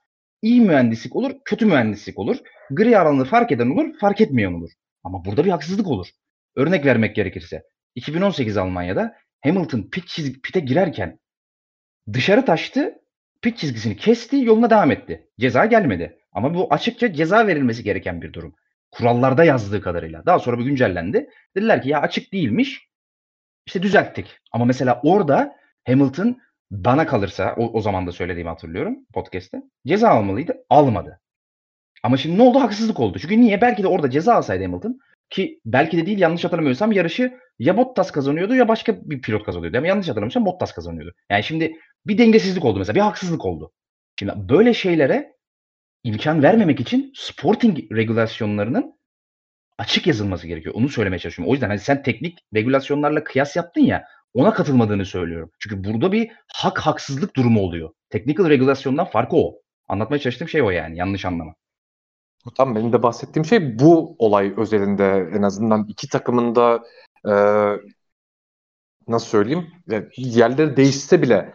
İyi mühendislik olur, kötü mühendislik olur. Gri alanı fark eden olur, fark etmeyen olur. Ama burada bir haksızlık olur. Örnek vermek gerekirse 2018 Almanya'da Hamilton pit çizgi, pite girerken dışarı taştı, pit çizgisini kesti, yoluna devam etti. Ceza gelmedi. Ama bu açıkça ceza verilmesi gereken bir durum. Kurallarda yazdığı kadarıyla. Daha sonra bu güncellendi. Dediler ki ya açık değilmiş. İşte düzelttik. Ama mesela orada Hamilton bana kalırsa o, o zaman da söylediğimi hatırlıyorum podcast'te. Ceza almalıydı. Almadı. Ama şimdi ne oldu? Haksızlık oldu. Çünkü niye? Belki de orada ceza alsaydı Hamilton ki belki de değil yanlış hatırlamıyorsam yarışı ya Bottas kazanıyordu ya başka bir pilot kazanıyordu. Ama yanlış hatırlamıyorsam Bottas kazanıyordu. Yani şimdi bir dengesizlik oldu mesela. Bir haksızlık oldu. Şimdi böyle şeylere imkan vermemek için sporting regülasyonlarının açık yazılması gerekiyor. Onu söylemeye çalışıyorum. O yüzden hani sen teknik regülasyonlarla kıyas yaptın ya ona katılmadığını söylüyorum. Çünkü burada bir hak haksızlık durumu oluyor. Technical regülasyondan farkı o. Anlatmaya çalıştığım şey o yani. Yanlış anlama.
Tam benim de bahsettiğim şey bu olay özelinde en azından iki takımın da e, nasıl söyleyeyim yerleri değişse bile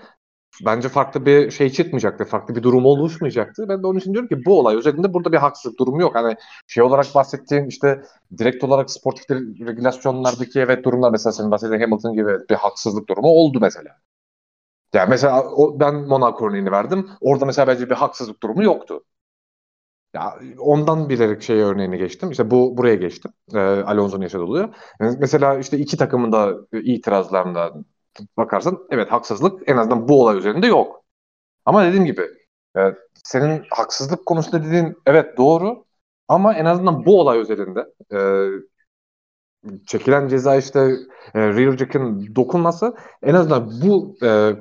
bence farklı bir şey çıkmayacaktı. Farklı bir durum oluşmayacaktı. Ben de onun için diyorum ki bu olay özelinde burada bir haksızlık durumu yok. Hani şey olarak bahsettiğin işte direkt olarak sportif regülasyonlardaki evet durumlar mesela senin bahsettiğin Hamilton gibi bir haksızlık durumu oldu mesela. Yani mesela o, ben Monaco örneğini verdim. Orada mesela bence bir haksızlık durumu yoktu. Ya ondan bilerek şey örneğini geçtim. İşte bu buraya geçtim. Ee, Alonso'nun yaşadığı oluyor. Yani mesela işte iki takımın da itirazlarında bakarsan evet haksızlık en azından bu olay üzerinde yok. Ama dediğim gibi e, senin haksızlık konusunda dediğin evet doğru ama en azından bu olay üzerinde e, çekilen ceza işte e, jack'ın dokunması en azından bu e,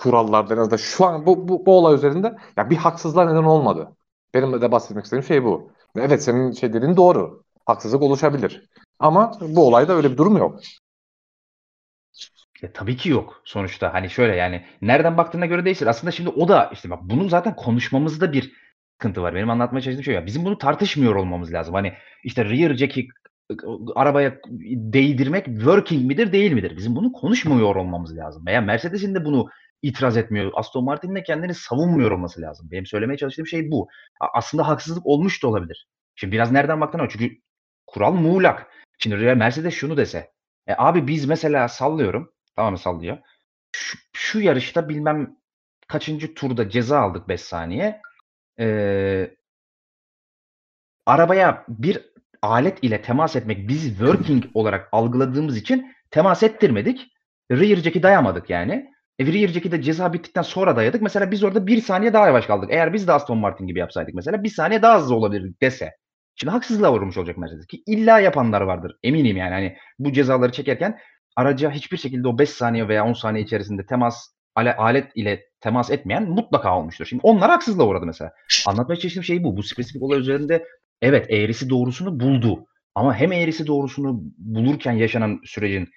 kurallarda en azından şu an bu, bu, bu olay üzerinde ya bir haksızlığa neden olmadı. Benim de bahsetmek istediğim şey bu. Evet senin şey dediğin doğru. Haksızlık oluşabilir. Ama bu olayda öyle bir durum yok.
Ya tabii ki yok sonuçta. Hani şöyle yani nereden baktığına göre değişir. Aslında şimdi o da işte bak bunun zaten konuşmamızda bir sıkıntı var. Benim anlatmaya çalıştığım şey ya. Bizim bunu tartışmıyor olmamız lazım. Hani işte rear jack'i arabaya değdirmek working midir değil midir? Bizim bunu konuşmuyor olmamız lazım. Veya Mercedes'in de bunu itiraz etmiyor. Aston Martin'in de kendini savunmuyor olması lazım. Benim söylemeye çalıştığım şey bu. Aslında haksızlık olmuş da olabilir. Şimdi biraz nereden baktığına o. Çünkü kural muğlak. Şimdi Mercedes şunu dese. E abi biz mesela sallıyorum. Tamam sallıyor. Şu, şu yarışta bilmem kaçıncı turda ceza aldık 5 saniye. Ee, arabaya bir alet ile temas etmek biz working olarak algıladığımız için temas ettirmedik. Rear jack'i dayamadık yani. E, rear jack'i de ceza bittikten sonra dayadık. Mesela biz orada bir saniye daha yavaş kaldık. Eğer biz de Aston Martin gibi yapsaydık mesela bir saniye daha hızlı olabilirdik dese. Şimdi haksızlığa vurmuş olacak Mercedes ki illa yapanlar vardır. Eminim yani hani bu cezaları çekerken araca hiçbir şekilde o 5 saniye veya 10 saniye içerisinde temas alet ile temas etmeyen mutlaka olmuştur. Şimdi onlar haksızlığa uğradı mesela. Anlatmaya çalıştığım şey bu. Bu spesifik olay üzerinde evet eğrisi doğrusunu buldu. Ama hem eğrisi doğrusunu bulurken yaşanan sürecin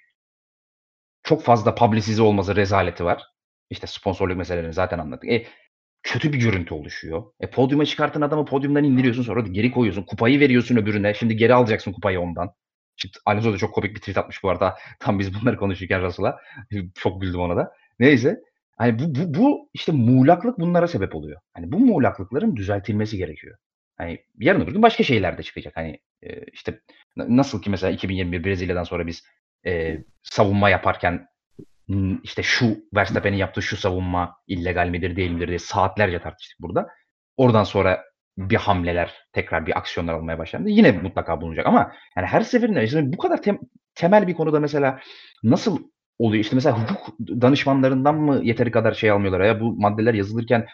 çok fazla publicize olması rezaleti var. İşte sponsorluk meselelerini zaten anlattık. E, kötü bir görüntü oluşuyor. E, podyuma çıkartan adamı podyumdan indiriyorsun sonra geri koyuyorsun. Kupayı veriyorsun öbürüne. Şimdi geri alacaksın kupayı ondan. Şimdi Alonso da çok komik bir tweet atmış bu arada. Tam biz bunları konuşurken Russell'a. çok güldüm ona da. Neyse. Hani bu, bu, bu işte muğlaklık bunlara sebep oluyor. Hani bu muğlaklıkların düzeltilmesi gerekiyor. Hani yarın öbür gün başka şeyler de çıkacak. Hani e, işte nasıl ki mesela 2021 Brezilya'dan sonra biz e, savunma yaparken işte şu Verstappen'in yaptığı şu savunma illegal midir değil midir diye saatlerce tartıştık burada. Oradan sonra bir hamleler, tekrar bir aksiyonlar almaya başlandı. Yine mutlaka bulunacak ama yani her seferinde işte bu kadar tem- temel bir konuda mesela nasıl oluyor? İşte mesela hukuk danışmanlarından mı yeteri kadar şey almıyorlar ya bu maddeler yazılırken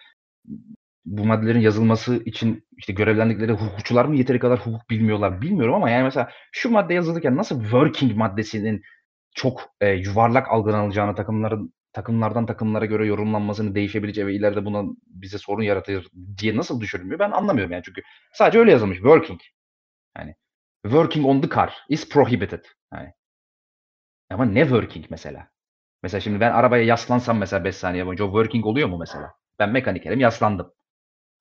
bu maddelerin yazılması için işte görevlendikleri hukukçular mı yeteri kadar hukuk bilmiyorlar bilmiyorum ama yani mesela şu madde yazılırken nasıl working maddesinin çok e, yuvarlak algılanacağını takımların takımlardan takımlara göre yorumlanmasını değişebileceği ve ileride buna bize sorun yaratır diye nasıl düşünülmüyor ben anlamıyorum yani çünkü sadece öyle yazılmış working. Yani working on the car is prohibited. Yani. Ama ne working mesela? Mesela şimdi ben arabaya yaslansam mesela 5 saniye boyunca o working oluyor mu mesela? Ben mekanikerim yaslandım.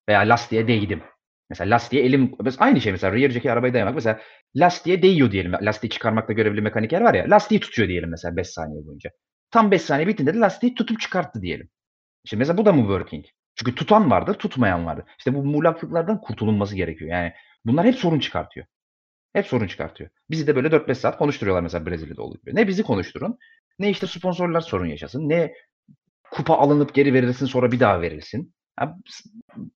Veya lastiğe değdim. Mesela lastiğe elim aynı şey mesela rear jack'e arabayı dayamak mesela lastiğe değiyor diyelim. Lastiği çıkarmakta görevli mekaniker var ya. Lastiği tutuyor diyelim mesela 5 saniye boyunca. Tam 5 saniye bittiğinde de lastiği tutup çıkarttı diyelim. Şimdi mesela bu da mı working? Çünkü tutan vardır, tutmayan vardır. İşte bu muğlaklıklardan kurtulunması gerekiyor. Yani bunlar hep sorun çıkartıyor. Hep sorun çıkartıyor. Bizi de böyle 4-5 saat konuşturuyorlar mesela Brezilya'da olduğu gibi. Ne bizi konuşturun, ne işte sponsorlar sorun yaşasın, ne kupa alınıp geri verilsin sonra bir daha verilsin. Yani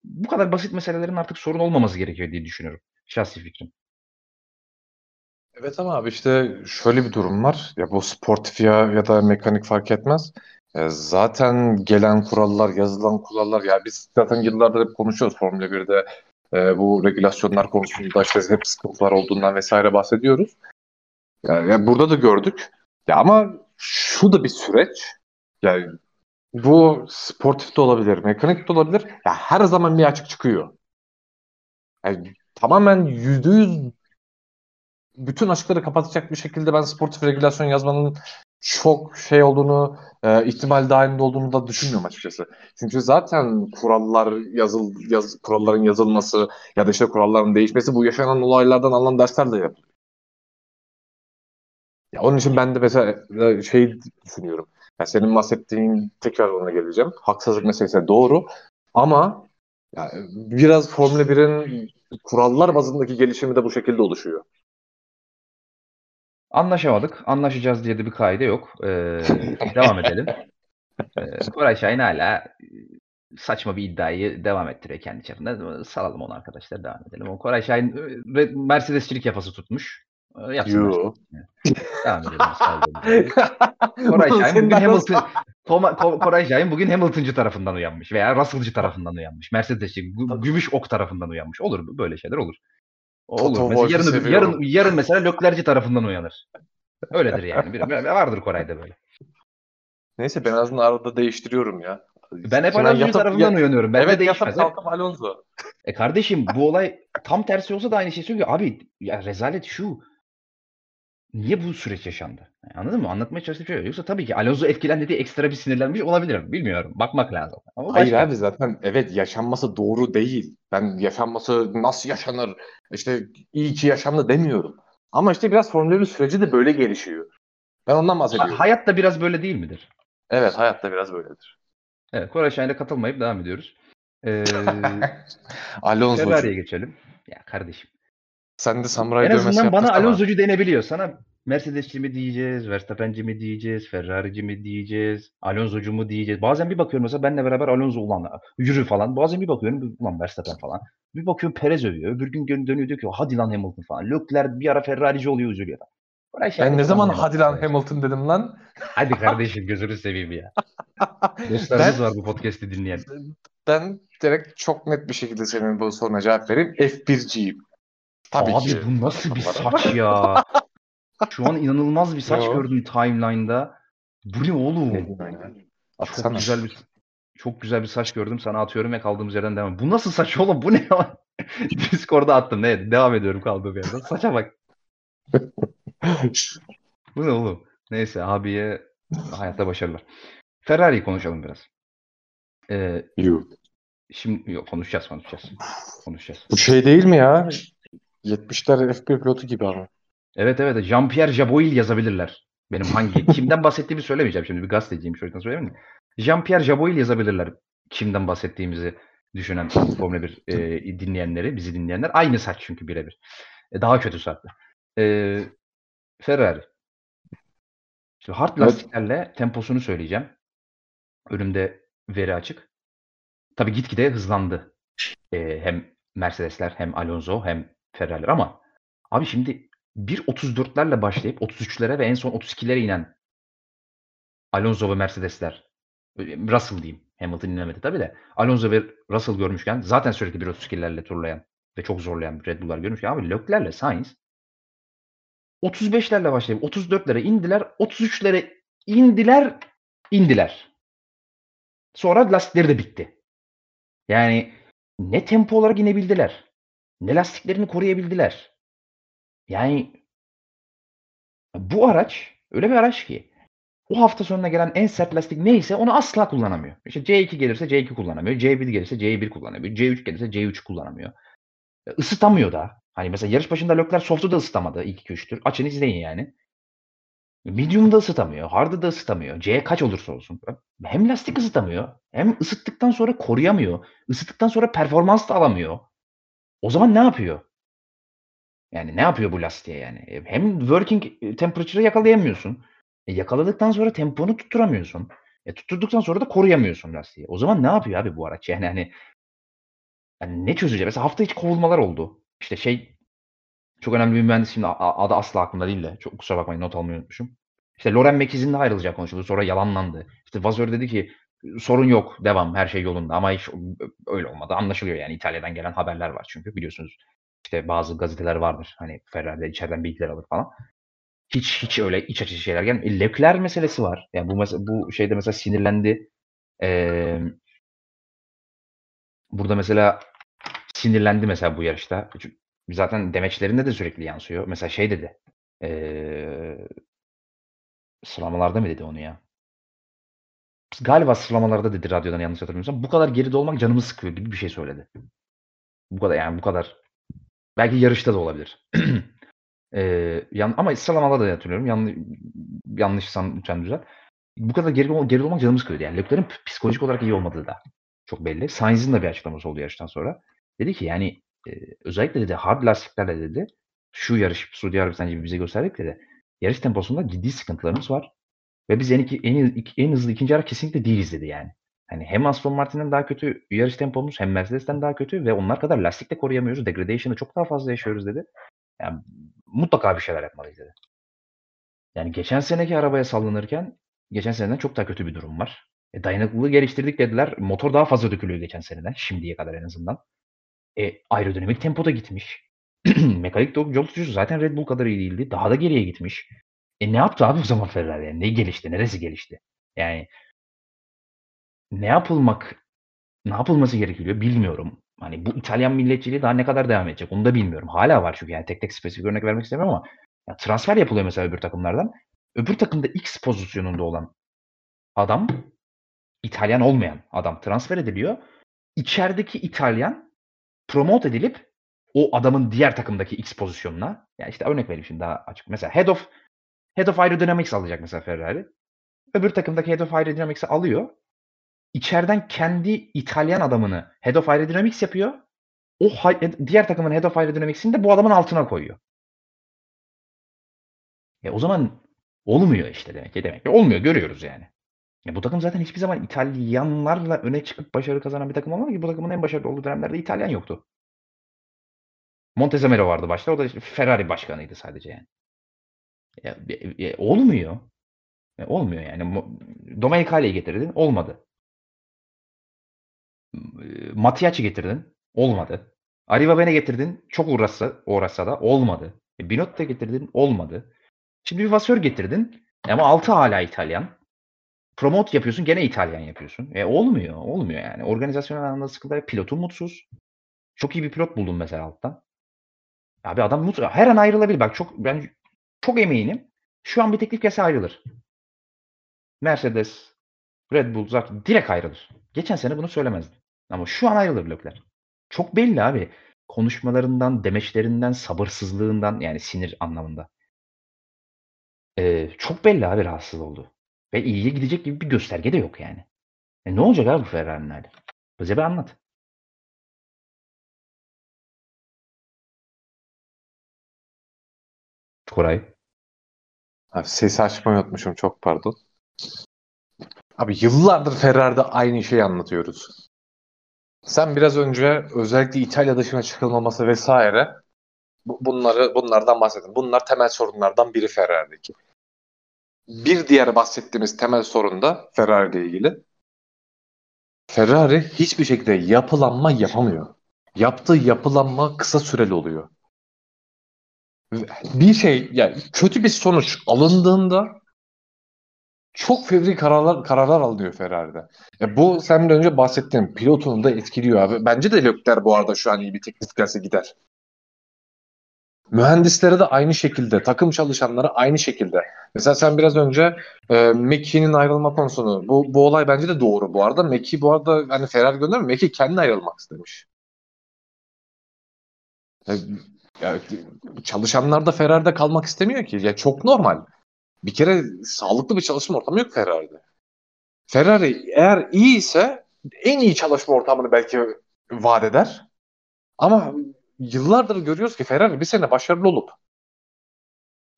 bu kadar basit meselelerin artık sorun olmaması gerekiyor diye düşünüyorum. Şahsi fikrim.
Evet ama abi işte şöyle bir durum var. Ya bu sportif ya, ya da mekanik fark etmez. E, zaten gelen kurallar, yazılan kurallar ya biz zaten yıllardır hep konuşuyoruz Formula 1'de e, bu regülasyonlar konusunda işte hep sıkıntılar olduğundan vesaire bahsediyoruz. Ya, ya burada da gördük. Ya ama şu da bir süreç. Yani bu sportif de olabilir, mekanik de olabilir. Ya her zaman bir açık çıkıyor. Yani tamamen yüzde yüz bütün açıkları kapatacak bir şekilde ben sportif regülasyon yazmanın çok şey olduğunu, e, ihtimal dahilinde olduğunu da düşünmüyorum açıkçası. Çünkü zaten kurallar yazıl yaz, kuralların yazılması ya da işte kuralların değişmesi bu yaşanan olaylardan alınan derslerle yapılıyor. Ya onun için ben de mesela e, şey düşünüyorum. Yani senin bahsettiğin tekrar ona geleceğim. Haksızlık meselesi doğru ama yani biraz Formula 1'in kurallar bazındaki gelişimi de bu şekilde oluşuyor.
Anlaşamadık. Anlaşacağız diye de bir kaide yok. Ee, devam edelim. Ee, Koray Şahin hala e, saçma bir iddiayı devam ettiriyor kendi çapında. Salalım onu arkadaşlar devam edelim. O Koray Şahin e, Mercedesçilik yafası tutmuş. E, Yapsınlar.
Yo.
Devam edelim. Koray Şahin bugün Hamilton Toma, Ko- Koray Şahin bugün Hamilton'cı tarafından uyanmış veya Russell'cı tarafından uyanmış. Mercedes'ci, gü- gümüş ok tarafından uyanmış. Olur mu? Böyle şeyler olur. Olur.
Toto
Mesela yarın, yarın, yarın mesela Löklerci tarafından uyanır. Öyledir yani. Bir, vardır Koray'da böyle.
Neyse ben azından arada değiştiriyorum ya.
Ben hep
Şimdi
Alonso
yatıp-
tarafından
ya-
uyanıyorum. Ben
evet
de değişmez.
kalkıp Alonso.
E kardeşim bu olay tam tersi olsa da aynı şey söylüyor. Abi ya rezalet şu. Niye bu süreç yaşandı? Anladın mı? Anlatmaya çalıştığım şey. o. Yoksa tabii ki Alonso etkilendi diye ekstra bir sinirlenmiş olabilirim. Bilmiyorum. Bakmak lazım. Ama
Hayır
başka.
abi zaten evet yaşanması doğru değil. Ben yaşanması nasıl yaşanır işte iyi ki yaşandı demiyorum. Ama işte biraz Formula 1 süreci de böyle gelişiyor. Ben ondan bahsediyorum.
Ha- hayat da biraz böyle değil midir?
evet hayatta biraz böyledir.
Evet. Koray Şahin'le katılmayıp devam ediyoruz. Ee,
Alonso.
Ferrari'ye geçelim. Ya kardeşim.
Sen de samuray
En azından bana. Alonso'cu denebiliyor. Sana Mercedes'ci mi diyeceğiz, Verstappen'ci mi diyeceğiz, Ferrari'ci mi diyeceğiz, Alonso'cu mu diyeceğiz. Bazen bir bakıyorum mesela benle beraber Alonso ulan yürü falan. Bazen bir bakıyorum ulan Verstappen falan. Bir bakıyorum Perez övüyor. Öbür gün dönüyor diyor ki hadi lan Hamilton falan. Leclerc bir ara Ferrari'ci oluyor üzülüyor. Koray Şahin
Ben ne
falan
zaman hadi lan. Hamilton dedim lan.
Hadi kardeşim gözünü seveyim ya. Dostlarımız
Ben-
var bu podcast'i dinleyen.
Ben direkt çok net bir şekilde senin bu soruna cevap vereyim. F1'ciyim. Tabii
Abi
ki.
bu nasıl bir saç ya? Şu an inanılmaz bir saç gördüm timeline'da. Bu ne oğlum?
Ya?
Çok güzel bir çok güzel bir saç gördüm. Sana atıyorum ve kaldığımız yerden devam. Bu nasıl saç oğlum? Bu ne? Discord'a attım. Ne? Devam ediyorum kaldığım yerden. Saça bak. Bu ne oğlum? Neyse abiye hayatta başarılar. Ferrari'yi konuşalım biraz. Ee,
Yuh.
şimdi yok konuşacağız konuşacağız. Konuşacağız.
Bu şey değil mi ya? 70'ler F1 pilotu gibi ama.
Evet evet. Jean-Pierre Jaboil yazabilirler. Benim hangi kimden bahsettiğimi söylemeyeceğim şimdi. Bir gazeteciyim şu yüzden söyleyeyim mi? Jean-Pierre Jaboil yazabilirler. Kimden bahsettiğimizi düşünen Formula 1 e, dinleyenleri, bizi dinleyenler. Aynı saç çünkü birebir. E, daha kötü hatta. E, Ferrari. Şimdi hard
Evet.
lastiklerle temposunu söyleyeceğim. Önümde veri açık. Tabii gitgide hızlandı. E, hem Mercedesler hem Alonso hem Ferrari'ler ama abi şimdi 1.34'lerle başlayıp 33'lere ve en son 32'lere inen Alonso ve Mercedesler e, Russell diyeyim. Hamilton inemedi tabii de. Alonso ve Russell görmüşken zaten sürekli 1.32'lerle turlayan ve çok zorlayan Red Bull'lar görmüşken abi Leclerc'le Sainz 35'lerle başlayıp 34'lere indiler. 33'lere indiler, indiler. Sonra lastikleri de bitti. Yani ne tempo olarak inebildiler. Ne lastiklerini koruyabildiler. Yani bu araç öyle bir araç ki o hafta sonuna gelen en sert lastik neyse onu asla kullanamıyor. İşte C2 gelirse C2 kullanamıyor. C1 gelirse C1 kullanamıyor. C3 gelirse C3 kullanamıyor. E, Isıtamıyor da. Hani mesela yarış başında Leclerc soft'u da ısıtamadı ilk 2-3 tur. Açın izleyin yani. Medium'da ısıtamıyor. Hard'ı da ısıtamıyor. C kaç olursa olsun. Hem lastik ısıtamıyor. Hem ısıttıktan sonra koruyamıyor. Isıttıktan sonra performans da alamıyor. O zaman ne yapıyor? Yani ne yapıyor bu lastiğe yani? E, Hem working temperature'ı yakalayamıyorsun. E, yakaladıktan sonra temponu tutturamıyorsun. E, tutturduktan sonra da koruyamıyorsun lastiği. O zaman ne yapıyor abi bu araç? Yani hani yani ne çözecek? Mesela hafta içi kovulmalar oldu. İşte şey çok önemli bir mühendis şimdi adı asla aklımda değil de çok kusura bakmayın not almayı unutmuşum. İşte Loren Mekiz'in de ayrılacağı konuşuldu. Sonra yalanlandı. İşte Vazör dedi ki sorun yok devam her şey yolunda ama hiç öyle olmadı. Anlaşılıyor yani İtalya'dan gelen haberler var çünkü biliyorsunuz işte bazı gazeteler vardır. Hani Ferrari'de içeriden bilgiler alır falan. Hiç hiç öyle iç açıcı şeyler gelmiyor. E, meselesi var. Yani bu mes- bu şeyde mesela sinirlendi. Ee, burada mesela sinirlendi mesela bu yarışta. Çünkü zaten demeçlerinde de sürekli yansıyor. Mesela şey dedi. Eee sıralamalarda mı dedi onu ya? Galiba sıralamalarda dedi radyodan yanlış hatırlamıyorsam. Bu kadar geride olmak canımı sıkıyor gibi bir şey söyledi. Bu kadar yani bu kadar. Belki yarışta da olabilir. Eee, yan ama sıralamalarda da hatırlıyorum. Yanlış yanlışsam lütfen düzelt. Bu kadar geride, geride olmak canımı sıkıyordu. Yani Leclerc'in psikolojik olarak iyi olmadığı da çok belli. Sainz'in de bir açıklaması oldu yarıştan sonra. Dedi ki yani e, özellikle dedi hard lastiklerle dedi şu yarış Suudi Arabistan gibi bize gösterdik dedi. Yarış temposunda ciddi sıkıntılarımız var. Ve biz en, iki, en, en hızlı ikinci ara kesinlikle değiliz dedi yani. Hani hem Aston Martin'den daha kötü yarış tempomuz hem Mercedes'ten daha kötü ve onlar kadar lastikle koruyamıyoruz. Degradation'ı çok daha fazla yaşıyoruz dedi. Yani mutlaka bir şeyler yapmalıyız dedi. Yani geçen seneki arabaya sallanırken geçen seneden çok daha kötü bir durum var. E, dayanıklılığı geliştirdik dediler. Motor daha fazla dökülüyor geçen seneden. Şimdiye kadar en azından. E, aerodinamik tempoda gitmiş. Mekanik yol tutuşu zaten Red Bull kadar iyi değildi. Daha da geriye gitmiş. E ne yaptı abi o zaman Ferrari? Yani ne gelişti? Neresi gelişti? Yani ne yapılmak ne yapılması gerekiyor bilmiyorum. Hani bu İtalyan milletçiliği daha ne kadar devam edecek onu da bilmiyorum. Hala var çünkü yani tek tek spesifik örnek vermek istemiyorum ama ya transfer yapılıyor mesela öbür takımlardan. Öbür takımda X pozisyonunda olan adam İtalyan olmayan adam transfer ediliyor. İçerideki İtalyan promote edilip o adamın diğer takımdaki X pozisyonuna ya işte örnek vereyim şimdi daha açık. Mesela head of head of aerodynamics alacak mesela Ferrari. Öbür takımdaki head of aerodynamics'i alıyor. İçeriden kendi İtalyan adamını head of aerodynamics yapıyor. O diğer takımın head of aerodynamics'ini de bu adamın altına koyuyor. E o zaman olmuyor işte demek ki demek ki olmuyor görüyoruz yani. Ya bu takım zaten hiçbir zaman İtalyanlarla öne çıkıp başarı kazanan bir takım olmadı ki bu takımın en başarılı olduğu dönemlerde İtalyan yoktu. Montezemelo vardı başta. O da işte Ferrari başkanıydı sadece yani. Ya, ya, olmuyor. Ya, olmuyor yani. Domenicali'yi getirdin. Olmadı. Matiac'i getirdin. Olmadı. Arriva getirdin. Çok uğraşsa, uğraşsa da olmadı. E, Binotto getirdin. Olmadı. Şimdi bir Vasör getirdin. Ama altı hala İtalyan. Promote yapıyorsun gene İtalyan yapıyorsun. E olmuyor. Olmuyor yani. Organizasyonel anlamda sıkıntılar. Pilotun mutsuz. Çok iyi bir pilot buldum mesela alttan. Abi adam mutsuz. Her an ayrılabilir. Bak çok ben çok eminim. Şu an bir teklif gelse ayrılır. Mercedes, Red Bull zaten direkt ayrılır. Geçen sene bunu söylemezdi. Ama şu an ayrılır Leclerc. Çok belli abi. Konuşmalarından, demeçlerinden, sabırsızlığından yani sinir anlamında. Ee, çok belli abi rahatsız oldu. Ve iyiye gidecek gibi bir gösterge de yok yani. E ne olacak abi bu Ferrari'nin hali? Bize bir anlat. Koray.
Abi sesi açmayı unutmuşum çok pardon. Abi yıllardır Ferrari'de aynı şeyi anlatıyoruz. Sen biraz önce özellikle İtalya dışına çıkılmaması vesaire bunları bunlardan bahsettin. Bunlar temel sorunlardan biri Ferrari'deki. Bir diğer bahsettiğimiz temel sorun da Ferrari ile ilgili. Ferrari hiçbir şekilde yapılanma yapamıyor. Yaptığı yapılanma kısa süreli oluyor. Bir şey yani kötü bir sonuç alındığında çok fevri kararlar kararlar alınıyor Ferrari'de. Ya bu sen de önce bahsettiğin pilotunu da etkiliyor abi. Bence de Leclerc bu arada şu an iyi bir teklif gelse gider. Mühendislere de aynı şekilde, takım çalışanları aynı şekilde. Mesela sen biraz önce e, Meki'nin ayrılma konusunu, bu, bu olay bence de doğru bu arada. Meki bu arada hani Ferrari göndermiyor, Meki kendi ayrılmak istemiş. E, ya, çalışanlar da Ferrari'de kalmak istemiyor ki. Ya çok normal. Bir kere sağlıklı bir çalışma ortamı yok Ferrari'de. Ferrari eğer iyi ise en iyi çalışma ortamını belki vaat eder. Ama yıllardır görüyoruz ki Ferrari bir sene başarılı olup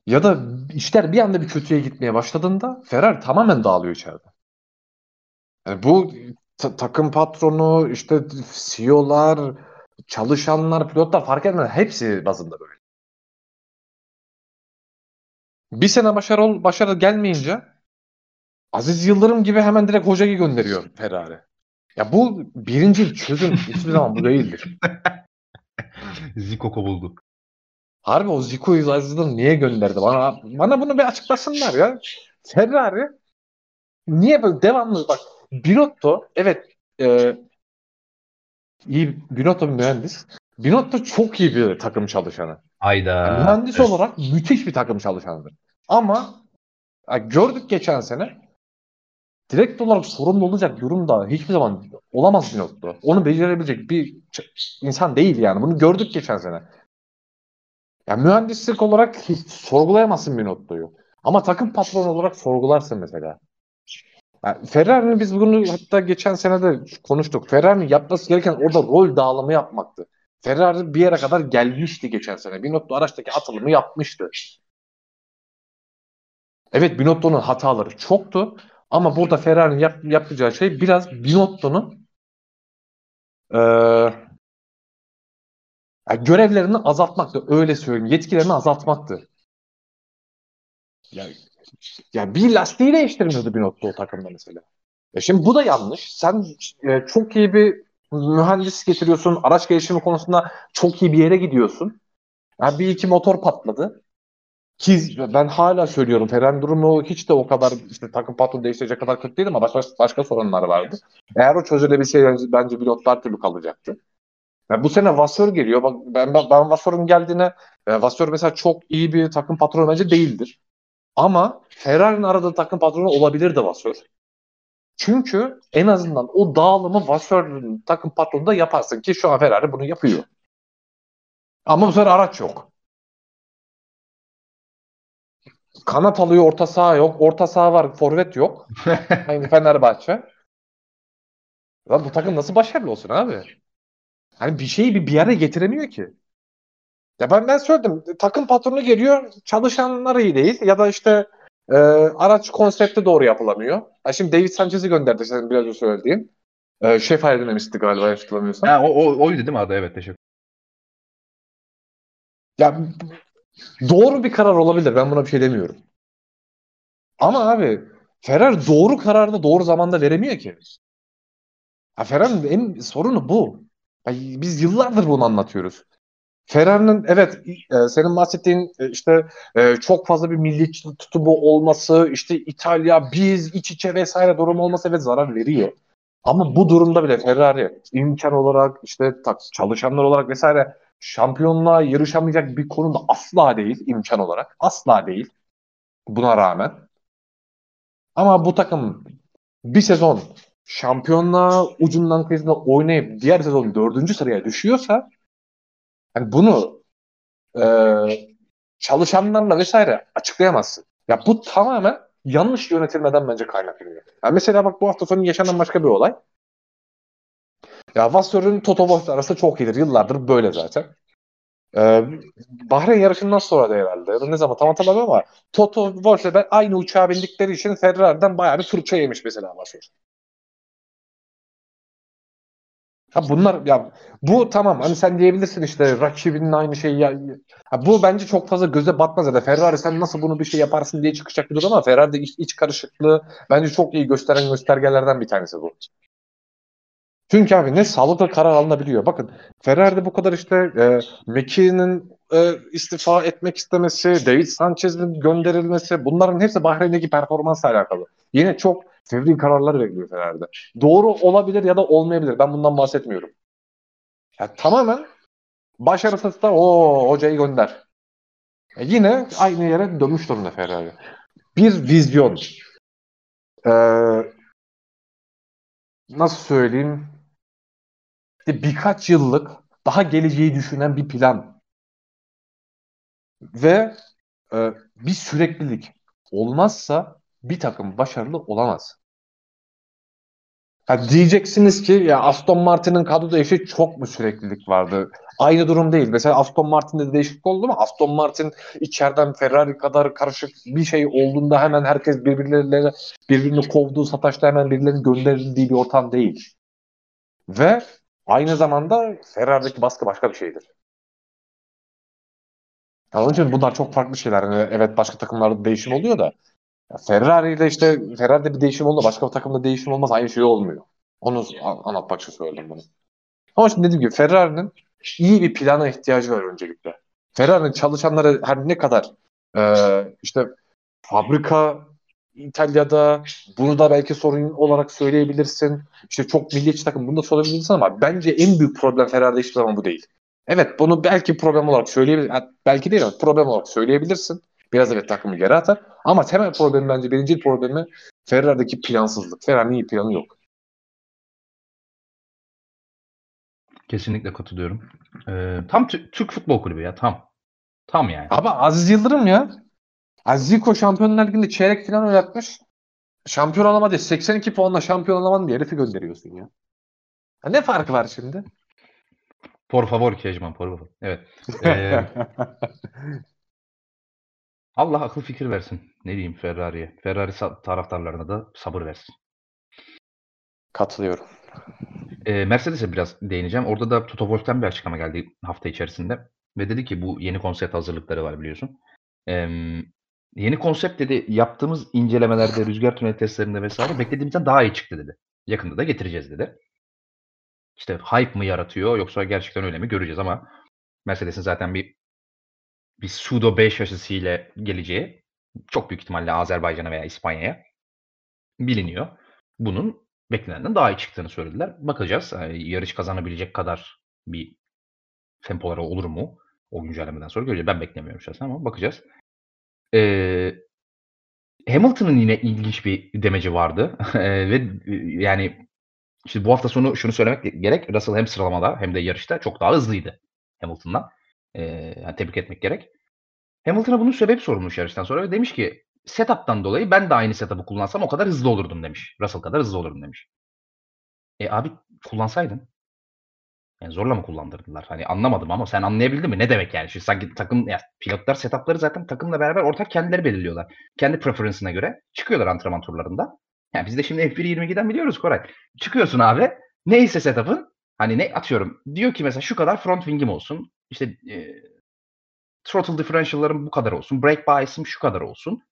ya da işler bir anda bir kötüye gitmeye başladığında Ferrari tamamen dağılıyor içeride. Yani bu ta- takım patronu, işte CEO'lar, çalışanlar, pilotlar fark etmez. Hepsi bazında böyle. Bir sene başarı, başarı gelmeyince Aziz Yıldırım gibi hemen direkt hocayı gönderiyor Ferrari. Ya bu birinci çözüm hiçbir zaman bu değildir.
Zico kovuldu.
Harbi o Zico'yu Aziz'den niye gönderdi? Bana bana bunu bir açıklasınlar ya. Ferrari niye böyle devamlı bak Binotto evet e, iyi Binotto bir mühendis. Binotto çok iyi bir takım çalışanı.
Ayda.
Yani mühendis
Evet.
olarak müthiş bir takım çalışanıdır. Ama ya gördük geçen sene direkt olarak sorumlu olacak durumda hiçbir zaman olamaz Binotto. Onu becerebilecek bir insan değil yani. Bunu gördük geçen sene. Ya mühendislik olarak hiç sorgulayamazsın Binotto'yu. Ama takım patronu olarak sorgularsın mesela. Yani Ferrari'nin biz bunu hatta geçen sene de konuştuk. Ferrari'nin yapması gereken orada rol dağılımı yapmaktı. Ferrari bir yere kadar gelmişti geçen sene. Binotto araçtaki atılımı yapmıştı. Evet Binotto'nun hataları çoktu ama burada Ferrari'nin yap- yapacağı şey biraz Binotto'nun eee, yani görevlerini azaltmaktı. Öyle söyleyeyim. Yetkilerini azaltmaktı. Ya, ya bir lastiği değiştirmiyordu Binotto o takımda mesela. E şimdi bu da yanlış. Sen e, çok iyi bir mühendis getiriyorsun. Araç gelişimi konusunda çok iyi bir yere gidiyorsun. Ya bir iki motor patladı. Ki ben hala söylüyorum Ferrari durumu hiç de o kadar işte takım patronu değiştirecek kadar kötü değil ama başka, başka sorunlar vardı. Eğer o çözülebilseydi bence pilotlar türlü kalacaktı. Ya bu sene Vasseur geliyor. Bak ben ben, Vasseur'un geldiğine e, Vasseur mesela çok iyi bir takım patronu bence değildir. Ama Ferrari'nin aradığı takım patronu olabilir de Vasseur. Çünkü en azından o dağılımı Vasseur'un takım patronunda yaparsın ki şu an Ferrari bunu yapıyor. Ama bu sefer araç yok. Kanat alıyor, orta saha yok. Orta saha var, forvet yok. Aynı Fenerbahçe. Lan bu takım nasıl başarılı olsun abi? Hani bir şeyi bir, bir yere getiremiyor ki. Ya ben ben söyledim. Takım patronu geliyor, çalışanlar iyi değil ya da işte e, araç konsepti doğru yapılamıyor. Ha şimdi David Sanchez'i gönderdi senin biraz önce söylediğin. E, şef ayrılmamıştı galiba hatırlamıyorsam.
Ha, o, o, oydu değil mi adı? Evet teşekkür
Ya doğru bir karar olabilir. Ben buna bir şey demiyorum. Ama abi Ferrari doğru kararı da doğru zamanda veremiyor ki. Ha, Ferrari'nin en sorunu bu. Ya, biz yıllardır bunu anlatıyoruz. Ferrari'nin evet e, senin bahsettiğin e, işte e, çok fazla bir milliyetçi tutumu olması, işte İtalya, biz, iç içe vesaire durum olması evet zarar veriyor. Ama bu durumda bile Ferrari imkan olarak işte tak, çalışanlar olarak vesaire şampiyonluğa yarışamayacak bir konumda asla değil imkan olarak. Asla değil. Buna rağmen. Ama bu takım bir sezon şampiyonluğa ucundan kıyısında oynayıp diğer sezon dördüncü sıraya düşüyorsa yani bunu e, çalışanlarla vesaire açıklayamazsın. Ya bu tamamen yanlış yönetilmeden bence kaynaklanıyor. Yani mesela bak bu hafta sonu yaşanan başka bir olay. Ya Vasseur'ün Toto Wolff arası çok iyidir. Yıllardır böyle zaten. Ee, Bahreyn yarışından sonra da herhalde. Ne zaman tam hatırlamıyorum ama Toto Wolff'le ben aynı uçağa bindikleri için Ferrari'den bayağı bir fırça yemiş mesela Vasseur. Ha bunlar ya bu tamam hani sen diyebilirsin işte rakibinin aynı şeyi ya, ha, bu bence çok fazla göze batmaz ya da Ferrari sen nasıl bunu bir şey yaparsın diye çıkacak bir durum ama Ferrari'de iç, iç karışıklığı bence çok iyi gösteren göstergelerden bir tanesi bu. Çünkü abi ne sağlıklı karar alınabiliyor. Bakın Ferrari'de bu kadar işte e, McKinnon'ın e, istifa etmek istemesi, David Sanchez'in gönderilmesi bunların hepsi Bahreyn'deki performansla alakalı. Yine çok fevri kararlar veriliyor Ferrari'de. Doğru olabilir ya da olmayabilir. Ben bundan bahsetmiyorum. Ya, tamamen başarısızsa o hocayı gönder. E, yine aynı yere dönmüş durumda Ferrari. Bir vizyon. Ee, nasıl söyleyeyim? Birkaç yıllık daha geleceği düşünen bir plan. Ve e, bir süreklilik olmazsa bir takım başarılı olamaz. Ha, diyeceksiniz ki ya Aston Martin'in kadro değişi çok mu süreklilik vardı? Aynı durum değil. Mesela Aston Martin'de de değişiklik oldu mu? Aston Martin içeriden Ferrari kadar karışık bir şey olduğunda hemen herkes birbirleriyle birbirini kovduğu sataşta hemen birilerinin gönderildiği bir ortam değil. Ve aynı zamanda Ferrari'deki baskı başka bir şeydir. Ya onun için bunlar çok farklı şeyler. Yani evet başka takımlarda değişim oluyor da Ferrari ile işte Ferrari'de bir değişim oldu başka bir takımda değişim olmaz aynı şey olmuyor. Onu an- anlatmak için söyledim bunu. Ama şimdi dediğim gibi Ferrari'nin iyi bir plana ihtiyacı var öncelikle. Ferrari'nin çalışanları her ne kadar e, işte fabrika İtalya'da bunu da belki sorun olarak söyleyebilirsin. İşte çok milliyetçi takım bunu da söyleyebilirsin ama bence en büyük problem Ferrari'de hiçbir zaman bu değil. Evet bunu belki problem olarak söyleyebilir, belki değil ama problem olarak söyleyebilirsin. Biraz evet takımı geri atar. Ama temel problemi bence birinci problemi Ferrari'deki plansızlık. Ferrari'nin iyi planı yok.
Kesinlikle katılıyorum. Ee, tam Türk futbol kulübü ya tam. Tam yani.
Ama Aziz Yıldırım ya. Aziz Yıko Şampiyonlar Ligi'nde çeyrek falan oynatmış. Şampiyon olamadı. 82 puanla şampiyon olamadı diye herifi gönderiyorsun ya. ya. Ne farkı var şimdi?
Por favor Kejman, por favor. Evet. Ee, Allah akıl fikir versin. Ne diyeyim Ferrari'ye. Ferrari taraftarlarına da sabır versin.
Katılıyorum.
Ee, Mercedes'e biraz değineceğim. Orada da Toto Wolff'ten bir açıklama geldi hafta içerisinde. Ve dedi ki bu yeni konsept hazırlıkları var biliyorsun. Ee, yeni konsept dedi yaptığımız incelemelerde, rüzgar tüneli testlerinde vesaire beklediğimizden daha iyi çıktı dedi. Yakında da getireceğiz dedi. İşte hype mı yaratıyor yoksa gerçekten öyle mi göreceğiz ama Mercedes'in zaten bir bir Sudo 5 aşısıyla geleceği çok büyük ihtimalle Azerbaycan'a veya İspanya'ya biliniyor. Bunun beklenenden daha iyi çıktığını söylediler. Bakacağız. Yani yarış kazanabilecek kadar bir tempoları olur mu? O güncellemeden sonra göreceğiz. Ben beklemiyorum şahsen ama bakacağız. Ee, Hamilton'ın yine ilginç bir demeci vardı. ve yani işte bu hafta sonu şunu söylemek gerek. Russell hem sıralamada hem de yarışta çok daha hızlıydı Hamilton'dan. Ee, tebrik etmek gerek. Hamilton'a bunun sebebi sorulmuş yarıştan sonra ve demiş ki setup'tan dolayı ben de aynı setup'ı kullansam o kadar hızlı olurdum demiş. Russell kadar hızlı olurdum demiş. E abi kullansaydın. Yani zorla mı kullandırdılar? Hani anlamadım ama sen anlayabildin mi? Ne demek yani? Şimdi sanki takım ya pilotlar setup'ları zaten takımla beraber ortak kendileri belirliyorlar. Kendi preference'ına göre çıkıyorlar antrenman turlarında. Yani biz de şimdi F1.22'den biliyoruz Koray. Çıkıyorsun abi. Neyse setup'ın hani ne atıyorum. Diyor ki mesela şu kadar front wing'im olsun. İşte e, throttle differential'larım bu kadar olsun. Brake bias'ım şu kadar olsun.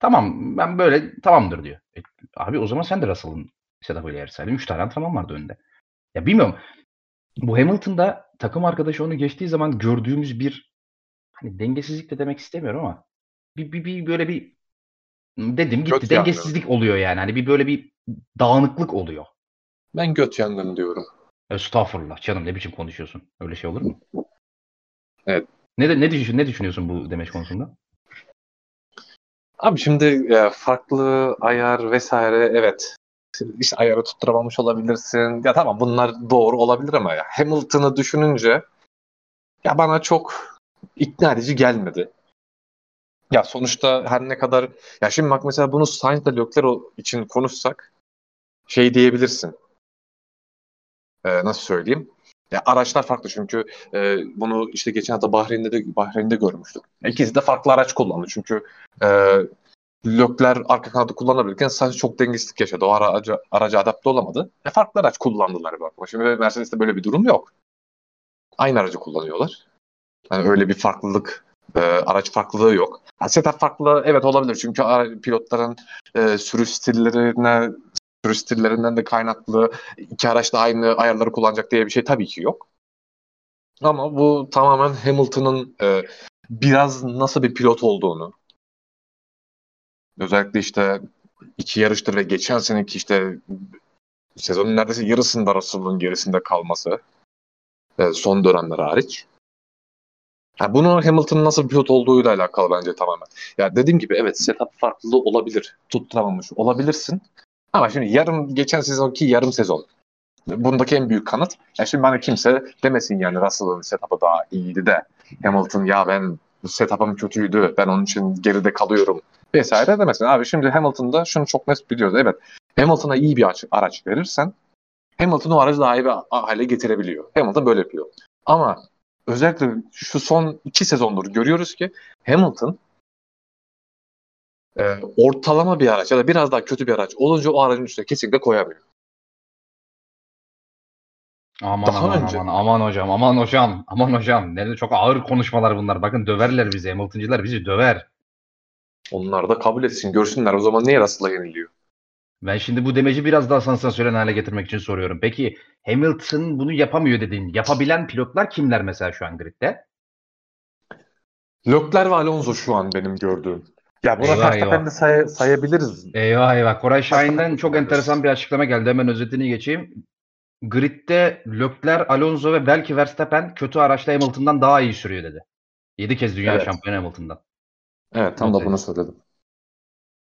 Tamam ben böyle tamamdır diyor. E, abi o zaman sen de Russell'ın setup'ıyla yarışsaydın. 3 tane antrenman vardı önünde. Ya bilmiyorum. Bu Hamilton'da takım arkadaşı onu geçtiği zaman gördüğümüz bir hani dengesizlik de demek istemiyorum ama bir, bir, bir böyle bir dedim gitti göt dengesizlik yangını. oluyor yani. Hani bir böyle bir dağınıklık oluyor.
Ben göt yangını diyorum.
Estağfurullah canım ne biçim konuşuyorsun? Öyle şey olur mu?
Evet.
Ne de, ne düşün ne düşünüyorsun bu demeç konusunda?
Abi şimdi e, farklı ayar vesaire evet işte ayarı tutturamamış olabilirsin. Ya tamam bunlar doğru olabilir ama ya Hamilton'ı düşününce ya bana çok ikna edici gelmedi. Ya sonuçta her ne kadar ya şimdi bak mesela bunu Sainz ile Leclerc için konuşsak şey diyebilirsin. Ee, nasıl söyleyeyim? Ya araçlar farklı çünkü e, bunu işte geçen hafta Bahreyn'de de Bahreyn'de görmüştük. İkisi de farklı araç kullandı çünkü e, Lökler arka kanadı kullanabilirken sadece çok dengesizlik yaşadı. O araca, araca adapte olamadı. E, farklı araç kullandılar bakma. Şimdi Mercedes'te böyle bir durum yok. Aynı aracı kullanıyorlar. Yani öyle bir farklılık, e, araç farklılığı yok. Setup farklı evet olabilir çünkü pilotların e, sürüş stillerine sürüş stillerinden de kaynaklı iki araç da aynı ayarları kullanacak diye bir şey tabii ki yok. Ama bu tamamen Hamilton'ın e, biraz nasıl bir pilot olduğunu, Özellikle işte iki yarıştır ve geçen seneki işte sezonun neredeyse yarısında Russell'ın gerisinde kalması e, son dönemler hariç. Yani bunu Hamilton'ın nasıl bir pilot olduğuyla alakalı bence tamamen. Ya dediğim gibi evet setup farklı olabilir. Tutturamamış olabilirsin. Ama şimdi yarım geçen sezonki yarım sezon. Bundaki en büyük kanıt. Ya şimdi bana kimse demesin yani Russell'ın setup'ı daha iyiydi de Hamilton ya ben setup'ım kötüydü. Ben onun için geride kalıyorum vesaire demesin. Abi şimdi Hamilton'da şunu çok net biliyoruz. Evet Hamilton'a iyi bir araç, verirsen Hamilton o aracı daha iyi bir hale getirebiliyor. Hamilton böyle yapıyor. Ama özellikle şu son iki sezondur görüyoruz ki Hamilton e, ortalama bir araç ya da biraz daha kötü bir araç olunca o aracın üstüne kesinlikle koyamıyor.
Aman Daha aman önce... aman aman hocam aman hocam aman hocam. Nerede çok ağır konuşmalar bunlar. Bakın döverler bizi. Hamilton'cılar bizi döver.
Onlar da kabul etsin. Görsünler. O zaman niye Russell'a yeniliyor?
Ben şimdi bu demeci biraz daha sansasyonel hale getirmek için soruyorum. Peki Hamilton bunu yapamıyor dediğin, yapabilen pilotlar kimler mesela şu an gridde?
Leclerc ve Alonso şu an benim gördüğüm. Ya buna
Eyvah,
Verstappen'i de say- sayabiliriz.
Eyvah eyvah. Koray Şahin'den çok enteresan bir açıklama geldi. Hemen özetini geçeyim. Grid'de Leclerc, Alonso ve belki Verstappen kötü araçla Hamilton'dan daha iyi sürüyor dedi. 7 kez dünya
Evet.
şampiyonu Hamilton'dan.
Evet tam
Not
da bunu söyledim.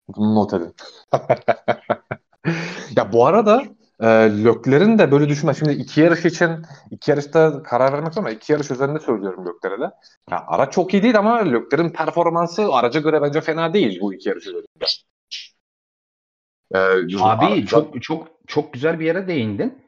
Bunu not edin. ya bu arada e, Lökler'in de böyle düşünme. Şimdi iki yarış için iki yarışta karar vermek ama iki yarış üzerinde söylüyorum Lökler'e de. Ya, araç çok iyi değil ama Lökler'in performansı araca göre bence fena değil bu iki yarış üzerinde. E,
Abi
ara-
çok çok çok güzel bir yere değindin.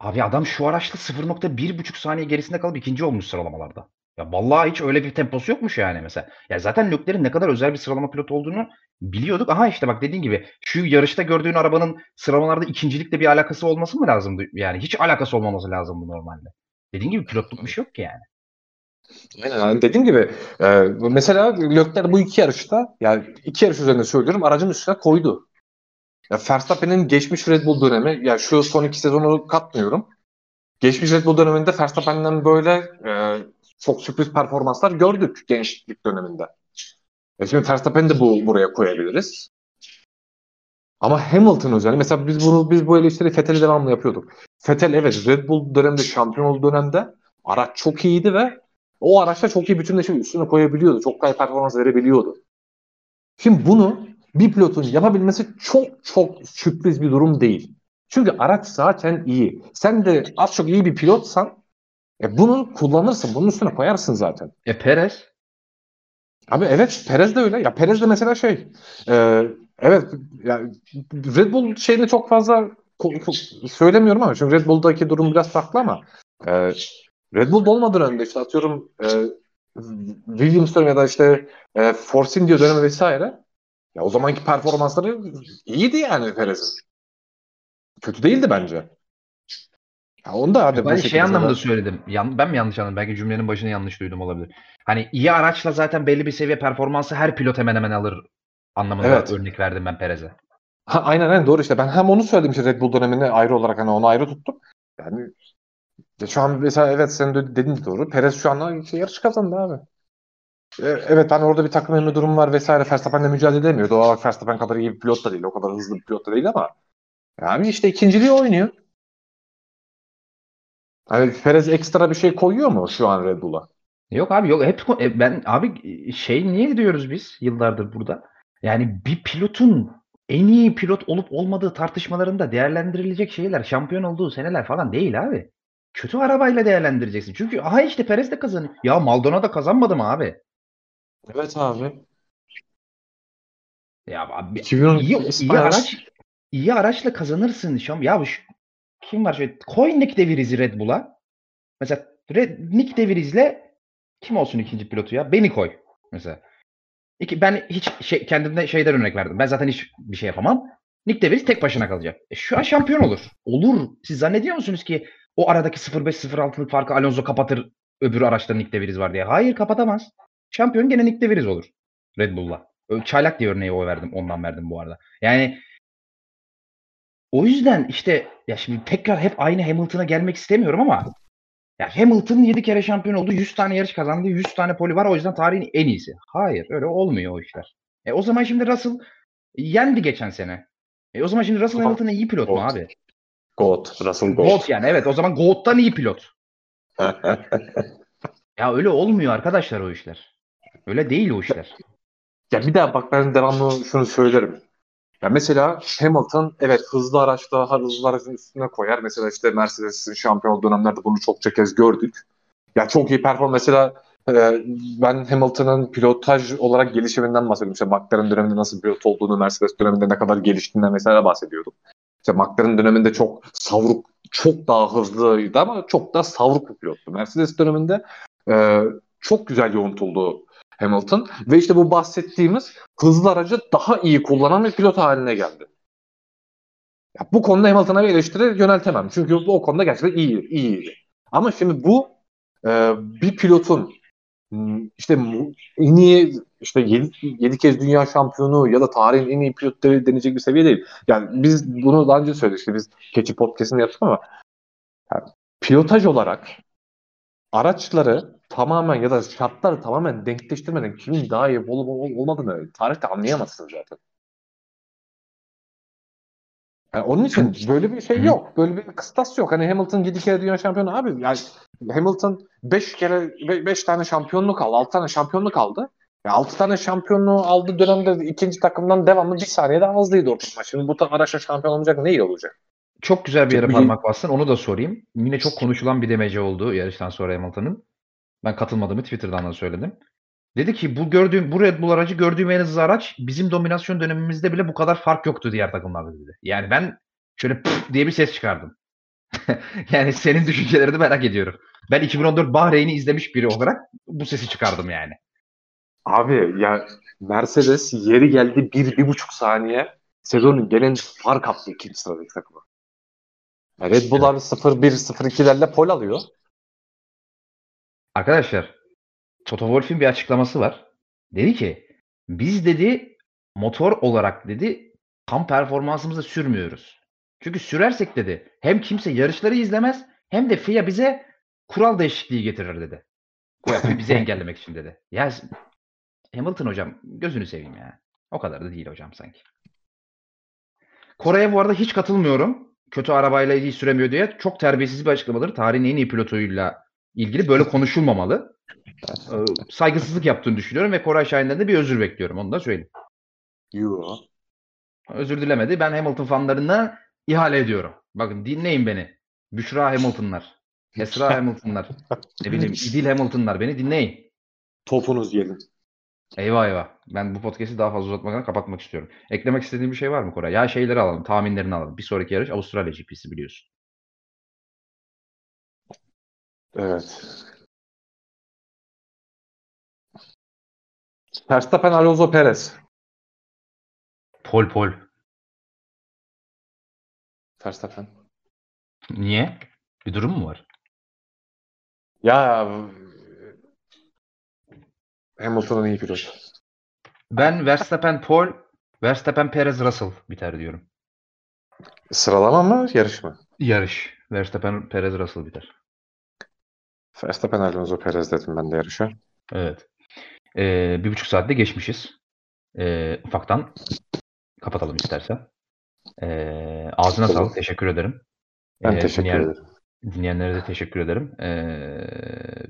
Abi adam şu araçla 0.1,5 saniye gerisinde kalıp ikinci olmuş sıralamalarda. Ya vallahi hiç öyle bir temposu yokmuş yani mesela. Ya zaten Leclerc'in ne kadar özel bir sıralama pilotu olduğunu biliyorduk. Aha işte bak dediğin gibi şu yarışta gördüğün arabanın sıralamalarda ikincilikle bir alakası olması mı lazımdı? Yani hiç alakası olmaması lazımdı normalde. Dediğin gibi pilotluk bir şey yok ki yani.
Aynen yani dediğim gibi e, mesela Leclerc bu iki yarışta yani iki yarış üzerinde söylüyorum aracın üstüne koydu. Ya Verstappen'in geçmiş Red Bull dönemi ya şu son iki sezonu katmıyorum. Geçmiş Red Bull döneminde Verstappen'den böyle e, çok sürpriz performanslar gördük gençlik döneminde. E şimdi Verstappen'i de bu buraya koyabiliriz. Ama Hamilton özellikle mesela biz bunu biz bu eleştiri Vettel'e devamlı yapıyorduk. Vettel evet Red Bull döneminde şampiyon olduğu dönemde araç çok iyiydi ve o araçta çok iyi bütünleşip üstüne koyabiliyordu. Çok güzel performans verebiliyordu. Şimdi bunu bir pilotun yapabilmesi çok çok sürpriz bir durum değil. Çünkü araç zaten iyi. Sen de az çok iyi bir pilotsan e bunu kullanırsın. Bunun üstüne koyarsın zaten.
E Perez
Abi evet Perez de öyle. Ya Perez de mesela şey e, evet yani Red Bull şeyini çok fazla söylemiyorum ama çünkü Red Bull'daki durum biraz farklı ama e, Red Bull'da olmadan önce işte atıyorum e, Williams dönemi ya da işte e, Force India dönemi vesaire ya o zamanki performansları iyiydi yani Perez'in. Kötü değildi bence. Ya onu da bu
Ben şey anlamda
zaten-
söyledim. Yan, ben mi yanlış anladım? Belki cümlenin başını yanlış duydum olabilir. Hani iyi araçla zaten belli bir seviye performansı her pilot hemen hemen alır anlamında
Evet.
örnek verdim ben Perez'e.
Ha, aynen aynen doğru işte. Ben hem onu söyledim işte Red Bull dönemini ayrı olarak hani onu ayrı tuttum. Yani ya şu an mesela evet senin de dediğin de doğru. Perez şu anda şey, yarış kazandı abi. E, Evet hani orada bir takım elme durum var vesaire. Verstappen'le mücadele edemiyor. Doğal olarak Verstappen kadar iyi bir pilot da değil. O kadar hızlı bir pilot da değil ama yani işte ikinciliği oynuyor. Hani Perez ekstra bir şey koyuyor mu şu an Red Bull'a?
Yok abi yok hep e, ben abi şey niye diyoruz biz yıllardır burada? Yani bir pilotun en iyi pilot olup olmadığı tartışmalarında değerlendirilecek şeyler şampiyon olduğu seneler falan değil abi. Kötü arabayla değerlendireceksin. Çünkü aha işte Perez de kazanıyor. Ya Maldonado kazanmadı mı abi?
Evet abi.
Ya abi
2012
iyi, iyi araç iyi araçla kazanırsın şam. Ya şu, kim var şöyle koy Nick De Vries'i Red Bull'a. Mesela Red, Nick De Vries'le kim olsun ikinci pilotu ya? Beni koy mesela. İki, ben hiç şey, kendimde şeyden örnek verdim. Ben zaten hiç bir şey yapamam. Nick De Vries tek başına kalacak. E, şu an şampiyon olur. Olur. Siz zannediyor musunuz ki o aradaki 0.5-0.6'lık farkı Alonso kapatır öbür araçta Nick De Vries var diye? Hayır kapatamaz. Şampiyon gene Nick De Vries olur. Red Bull'la. Çaylak diye örneği o verdim. Ondan verdim bu arada. Yani o yüzden işte ya şimdi tekrar hep aynı Hamilton'a gelmek istemiyorum ama ya Hamilton 7 kere şampiyon oldu. 100 tane yarış kazandı. 100 tane poli var. O yüzden tarihin en iyisi. Hayır. Öyle olmuyor o işler. E o zaman şimdi Russell yendi geçen sene. E o zaman şimdi Russell. Hamilton iyi pilot mu abi?
Goat. Russell
Goat
Goat.
yani evet. O zaman Goat'tan iyi pilot. Ya öyle olmuyor arkadaşlar o işler. Öyle değil o işler.
Ya bir daha bak ben devamlı şunu söylerim. Ya mesela Hamilton evet hızlı araçta hızlı aracın üstüne koyar. Mesela işte Mercedes'in şampiyon dönemlerde bunu çokça kez gördük. Ya çok iyi performans. Mesela e, ben Hamilton'ın pilotaj olarak gelişiminden bahsediyorum. İşte McLaren döneminde nasıl pilot olduğunu, Mercedes döneminde ne kadar geliştiğinden mesela bahsediyordum. İşte McLaren döneminde çok savruk, çok daha hızlıydı ama çok daha savruk bir pilottu. Mercedes döneminde e, çok güzel yoğuntuldu Hamilton ve işte bu bahsettiğimiz hızlı aracı daha iyi kullanan bir pilot haline geldi. Ya bu konuda Hamilton'a bir eleştiri yöneltemem. Çünkü o konuda gerçekten iyi, iyiydi. Ama şimdi bu e, bir pilotun m, işte en iyi işte 7, kez dünya şampiyonu ya da tarihin en iyi pilot de- denecek bir seviye değil. Yani biz bunu daha önce söyledik. İşte biz Keçi Podcast'ını yaptık ama yani pilotaj olarak araçları tamamen ya da şartları tamamen denkleştirmeden kimin daha iyi olup ol- olmadığını tarihte anlayamazsın zaten. Yani onun için böyle bir şey yok. Böyle bir kıstas yok. Hani Hamilton 7 kere dünya şampiyonu abi. Yani Hamilton 5 kere 5 tane şampiyonluk aldı. 6 tane şampiyonluk aldı. Ya 6 tane şampiyonluğu aldığı dönemde ikinci takımdan devamlı bir saniyede azlıydı ortalama. Şimdi bu araçla şampiyon olacak ne iyi olacak?
Çok güzel bir yere parmak bastın. Onu da sorayım. Yine çok konuşulan bir demece oldu yarıştan sonra Hamilton'ın. Ben katılmadığımı Twitter'dan da söyledim. Dedi ki bu gördüğüm bu Red Bull aracı gördüğüm en hızlı araç bizim dominasyon dönemimizde bile bu kadar fark yoktu diğer takımlarda dedi. Yani ben şöyle diye bir ses çıkardım. yani senin düşüncelerini merak ediyorum. Ben 2014 Bahreyn'i izlemiş biri olarak bu sesi çıkardım yani.
Abi ya Mercedes yeri geldi bir, bir buçuk saniye sezonun gelen fark attı ikinci sıradaki takıma. Red Bull abi 0-1, 0-2'lerle pol alıyor.
Arkadaşlar Toto Wolff'in bir açıklaması var. Dedi ki biz dedi motor olarak dedi tam performansımızı sürmüyoruz. Çünkü sürersek dedi hem kimse yarışları izlemez hem de FIA bize kural değişikliği getirir dedi. Bu yapıyı bizi engellemek için dedi. Ya Hamilton hocam gözünü seveyim ya. O kadar da değil hocam sanki. Kore'ye bu arada hiç katılmıyorum. Kötü arabayla iyi süremiyor diye. Çok terbiyesiz bir açıklamaları. Tarihin en iyi pilotuyla ilgili böyle konuşulmamalı. Ee, saygısızlık yaptığını düşünüyorum ve Koray Şahin'den de bir özür bekliyorum. Onu da söyleyeyim.
Yo.
Özür dilemedi. Ben Hamilton fanlarına ihale ediyorum. Bakın dinleyin beni. Büşra Hamilton'lar. Esra Hamilton'lar. Ne bileyim İdil Hamilton'lar. Beni dinleyin.
Topunuz gelin.
Eyvah eyvah. Ben bu podcast'i daha fazla uzatmadan kapatmak istiyorum. Eklemek istediğin bir şey var mı Koray? Ya şeyleri alalım. Tahminlerini alalım. Bir sonraki yarış Avustralya GP'si biliyorsun.
Evet. Verstappen, Alonso, Perez.
Pol pol.
Verstappen.
Niye? Bir durum mu var?
Ya Hamilton'ın iyi pilot.
Ben Verstappen Pol, Verstappen Perez Russell biter diyorum.
Sıralama mı, yarış mı?
Yarış. Verstappen Perez Russell biter.
Verstappen, Alonso, Perez dedim ben de yarışa.
Evet. Ee, bir buçuk saatte geçmişiz. Ee, ufaktan kapatalım istersen. Ee, ağzına sağlık. Teşekkür ederim.
Ben
Ee,
teşekkür
dinleyen-
ederim.
Dinleyenlere de teşekkür ederim. Ee,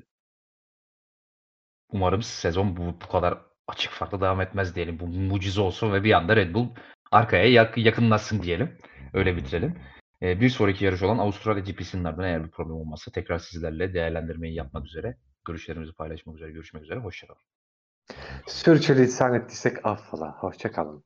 umarım sezon bu, bu kadar açık farklı devam etmez diyelim. Bu mucize olsun ve bir anda Red Bull arkaya yak- yakınlaşsın diyelim. Öyle bitirelim. Ee, bir sonraki yarış olan Avustralya GP'sinin ardından eğer bir problem olmazsa tekrar sizlerle değerlendirmeyi yapmak üzere, görüşlerimizi paylaşmak üzere, görüşmek üzere. Hoşçakalın.
Sürçülisan ettiysek affola. Hoşça kalın.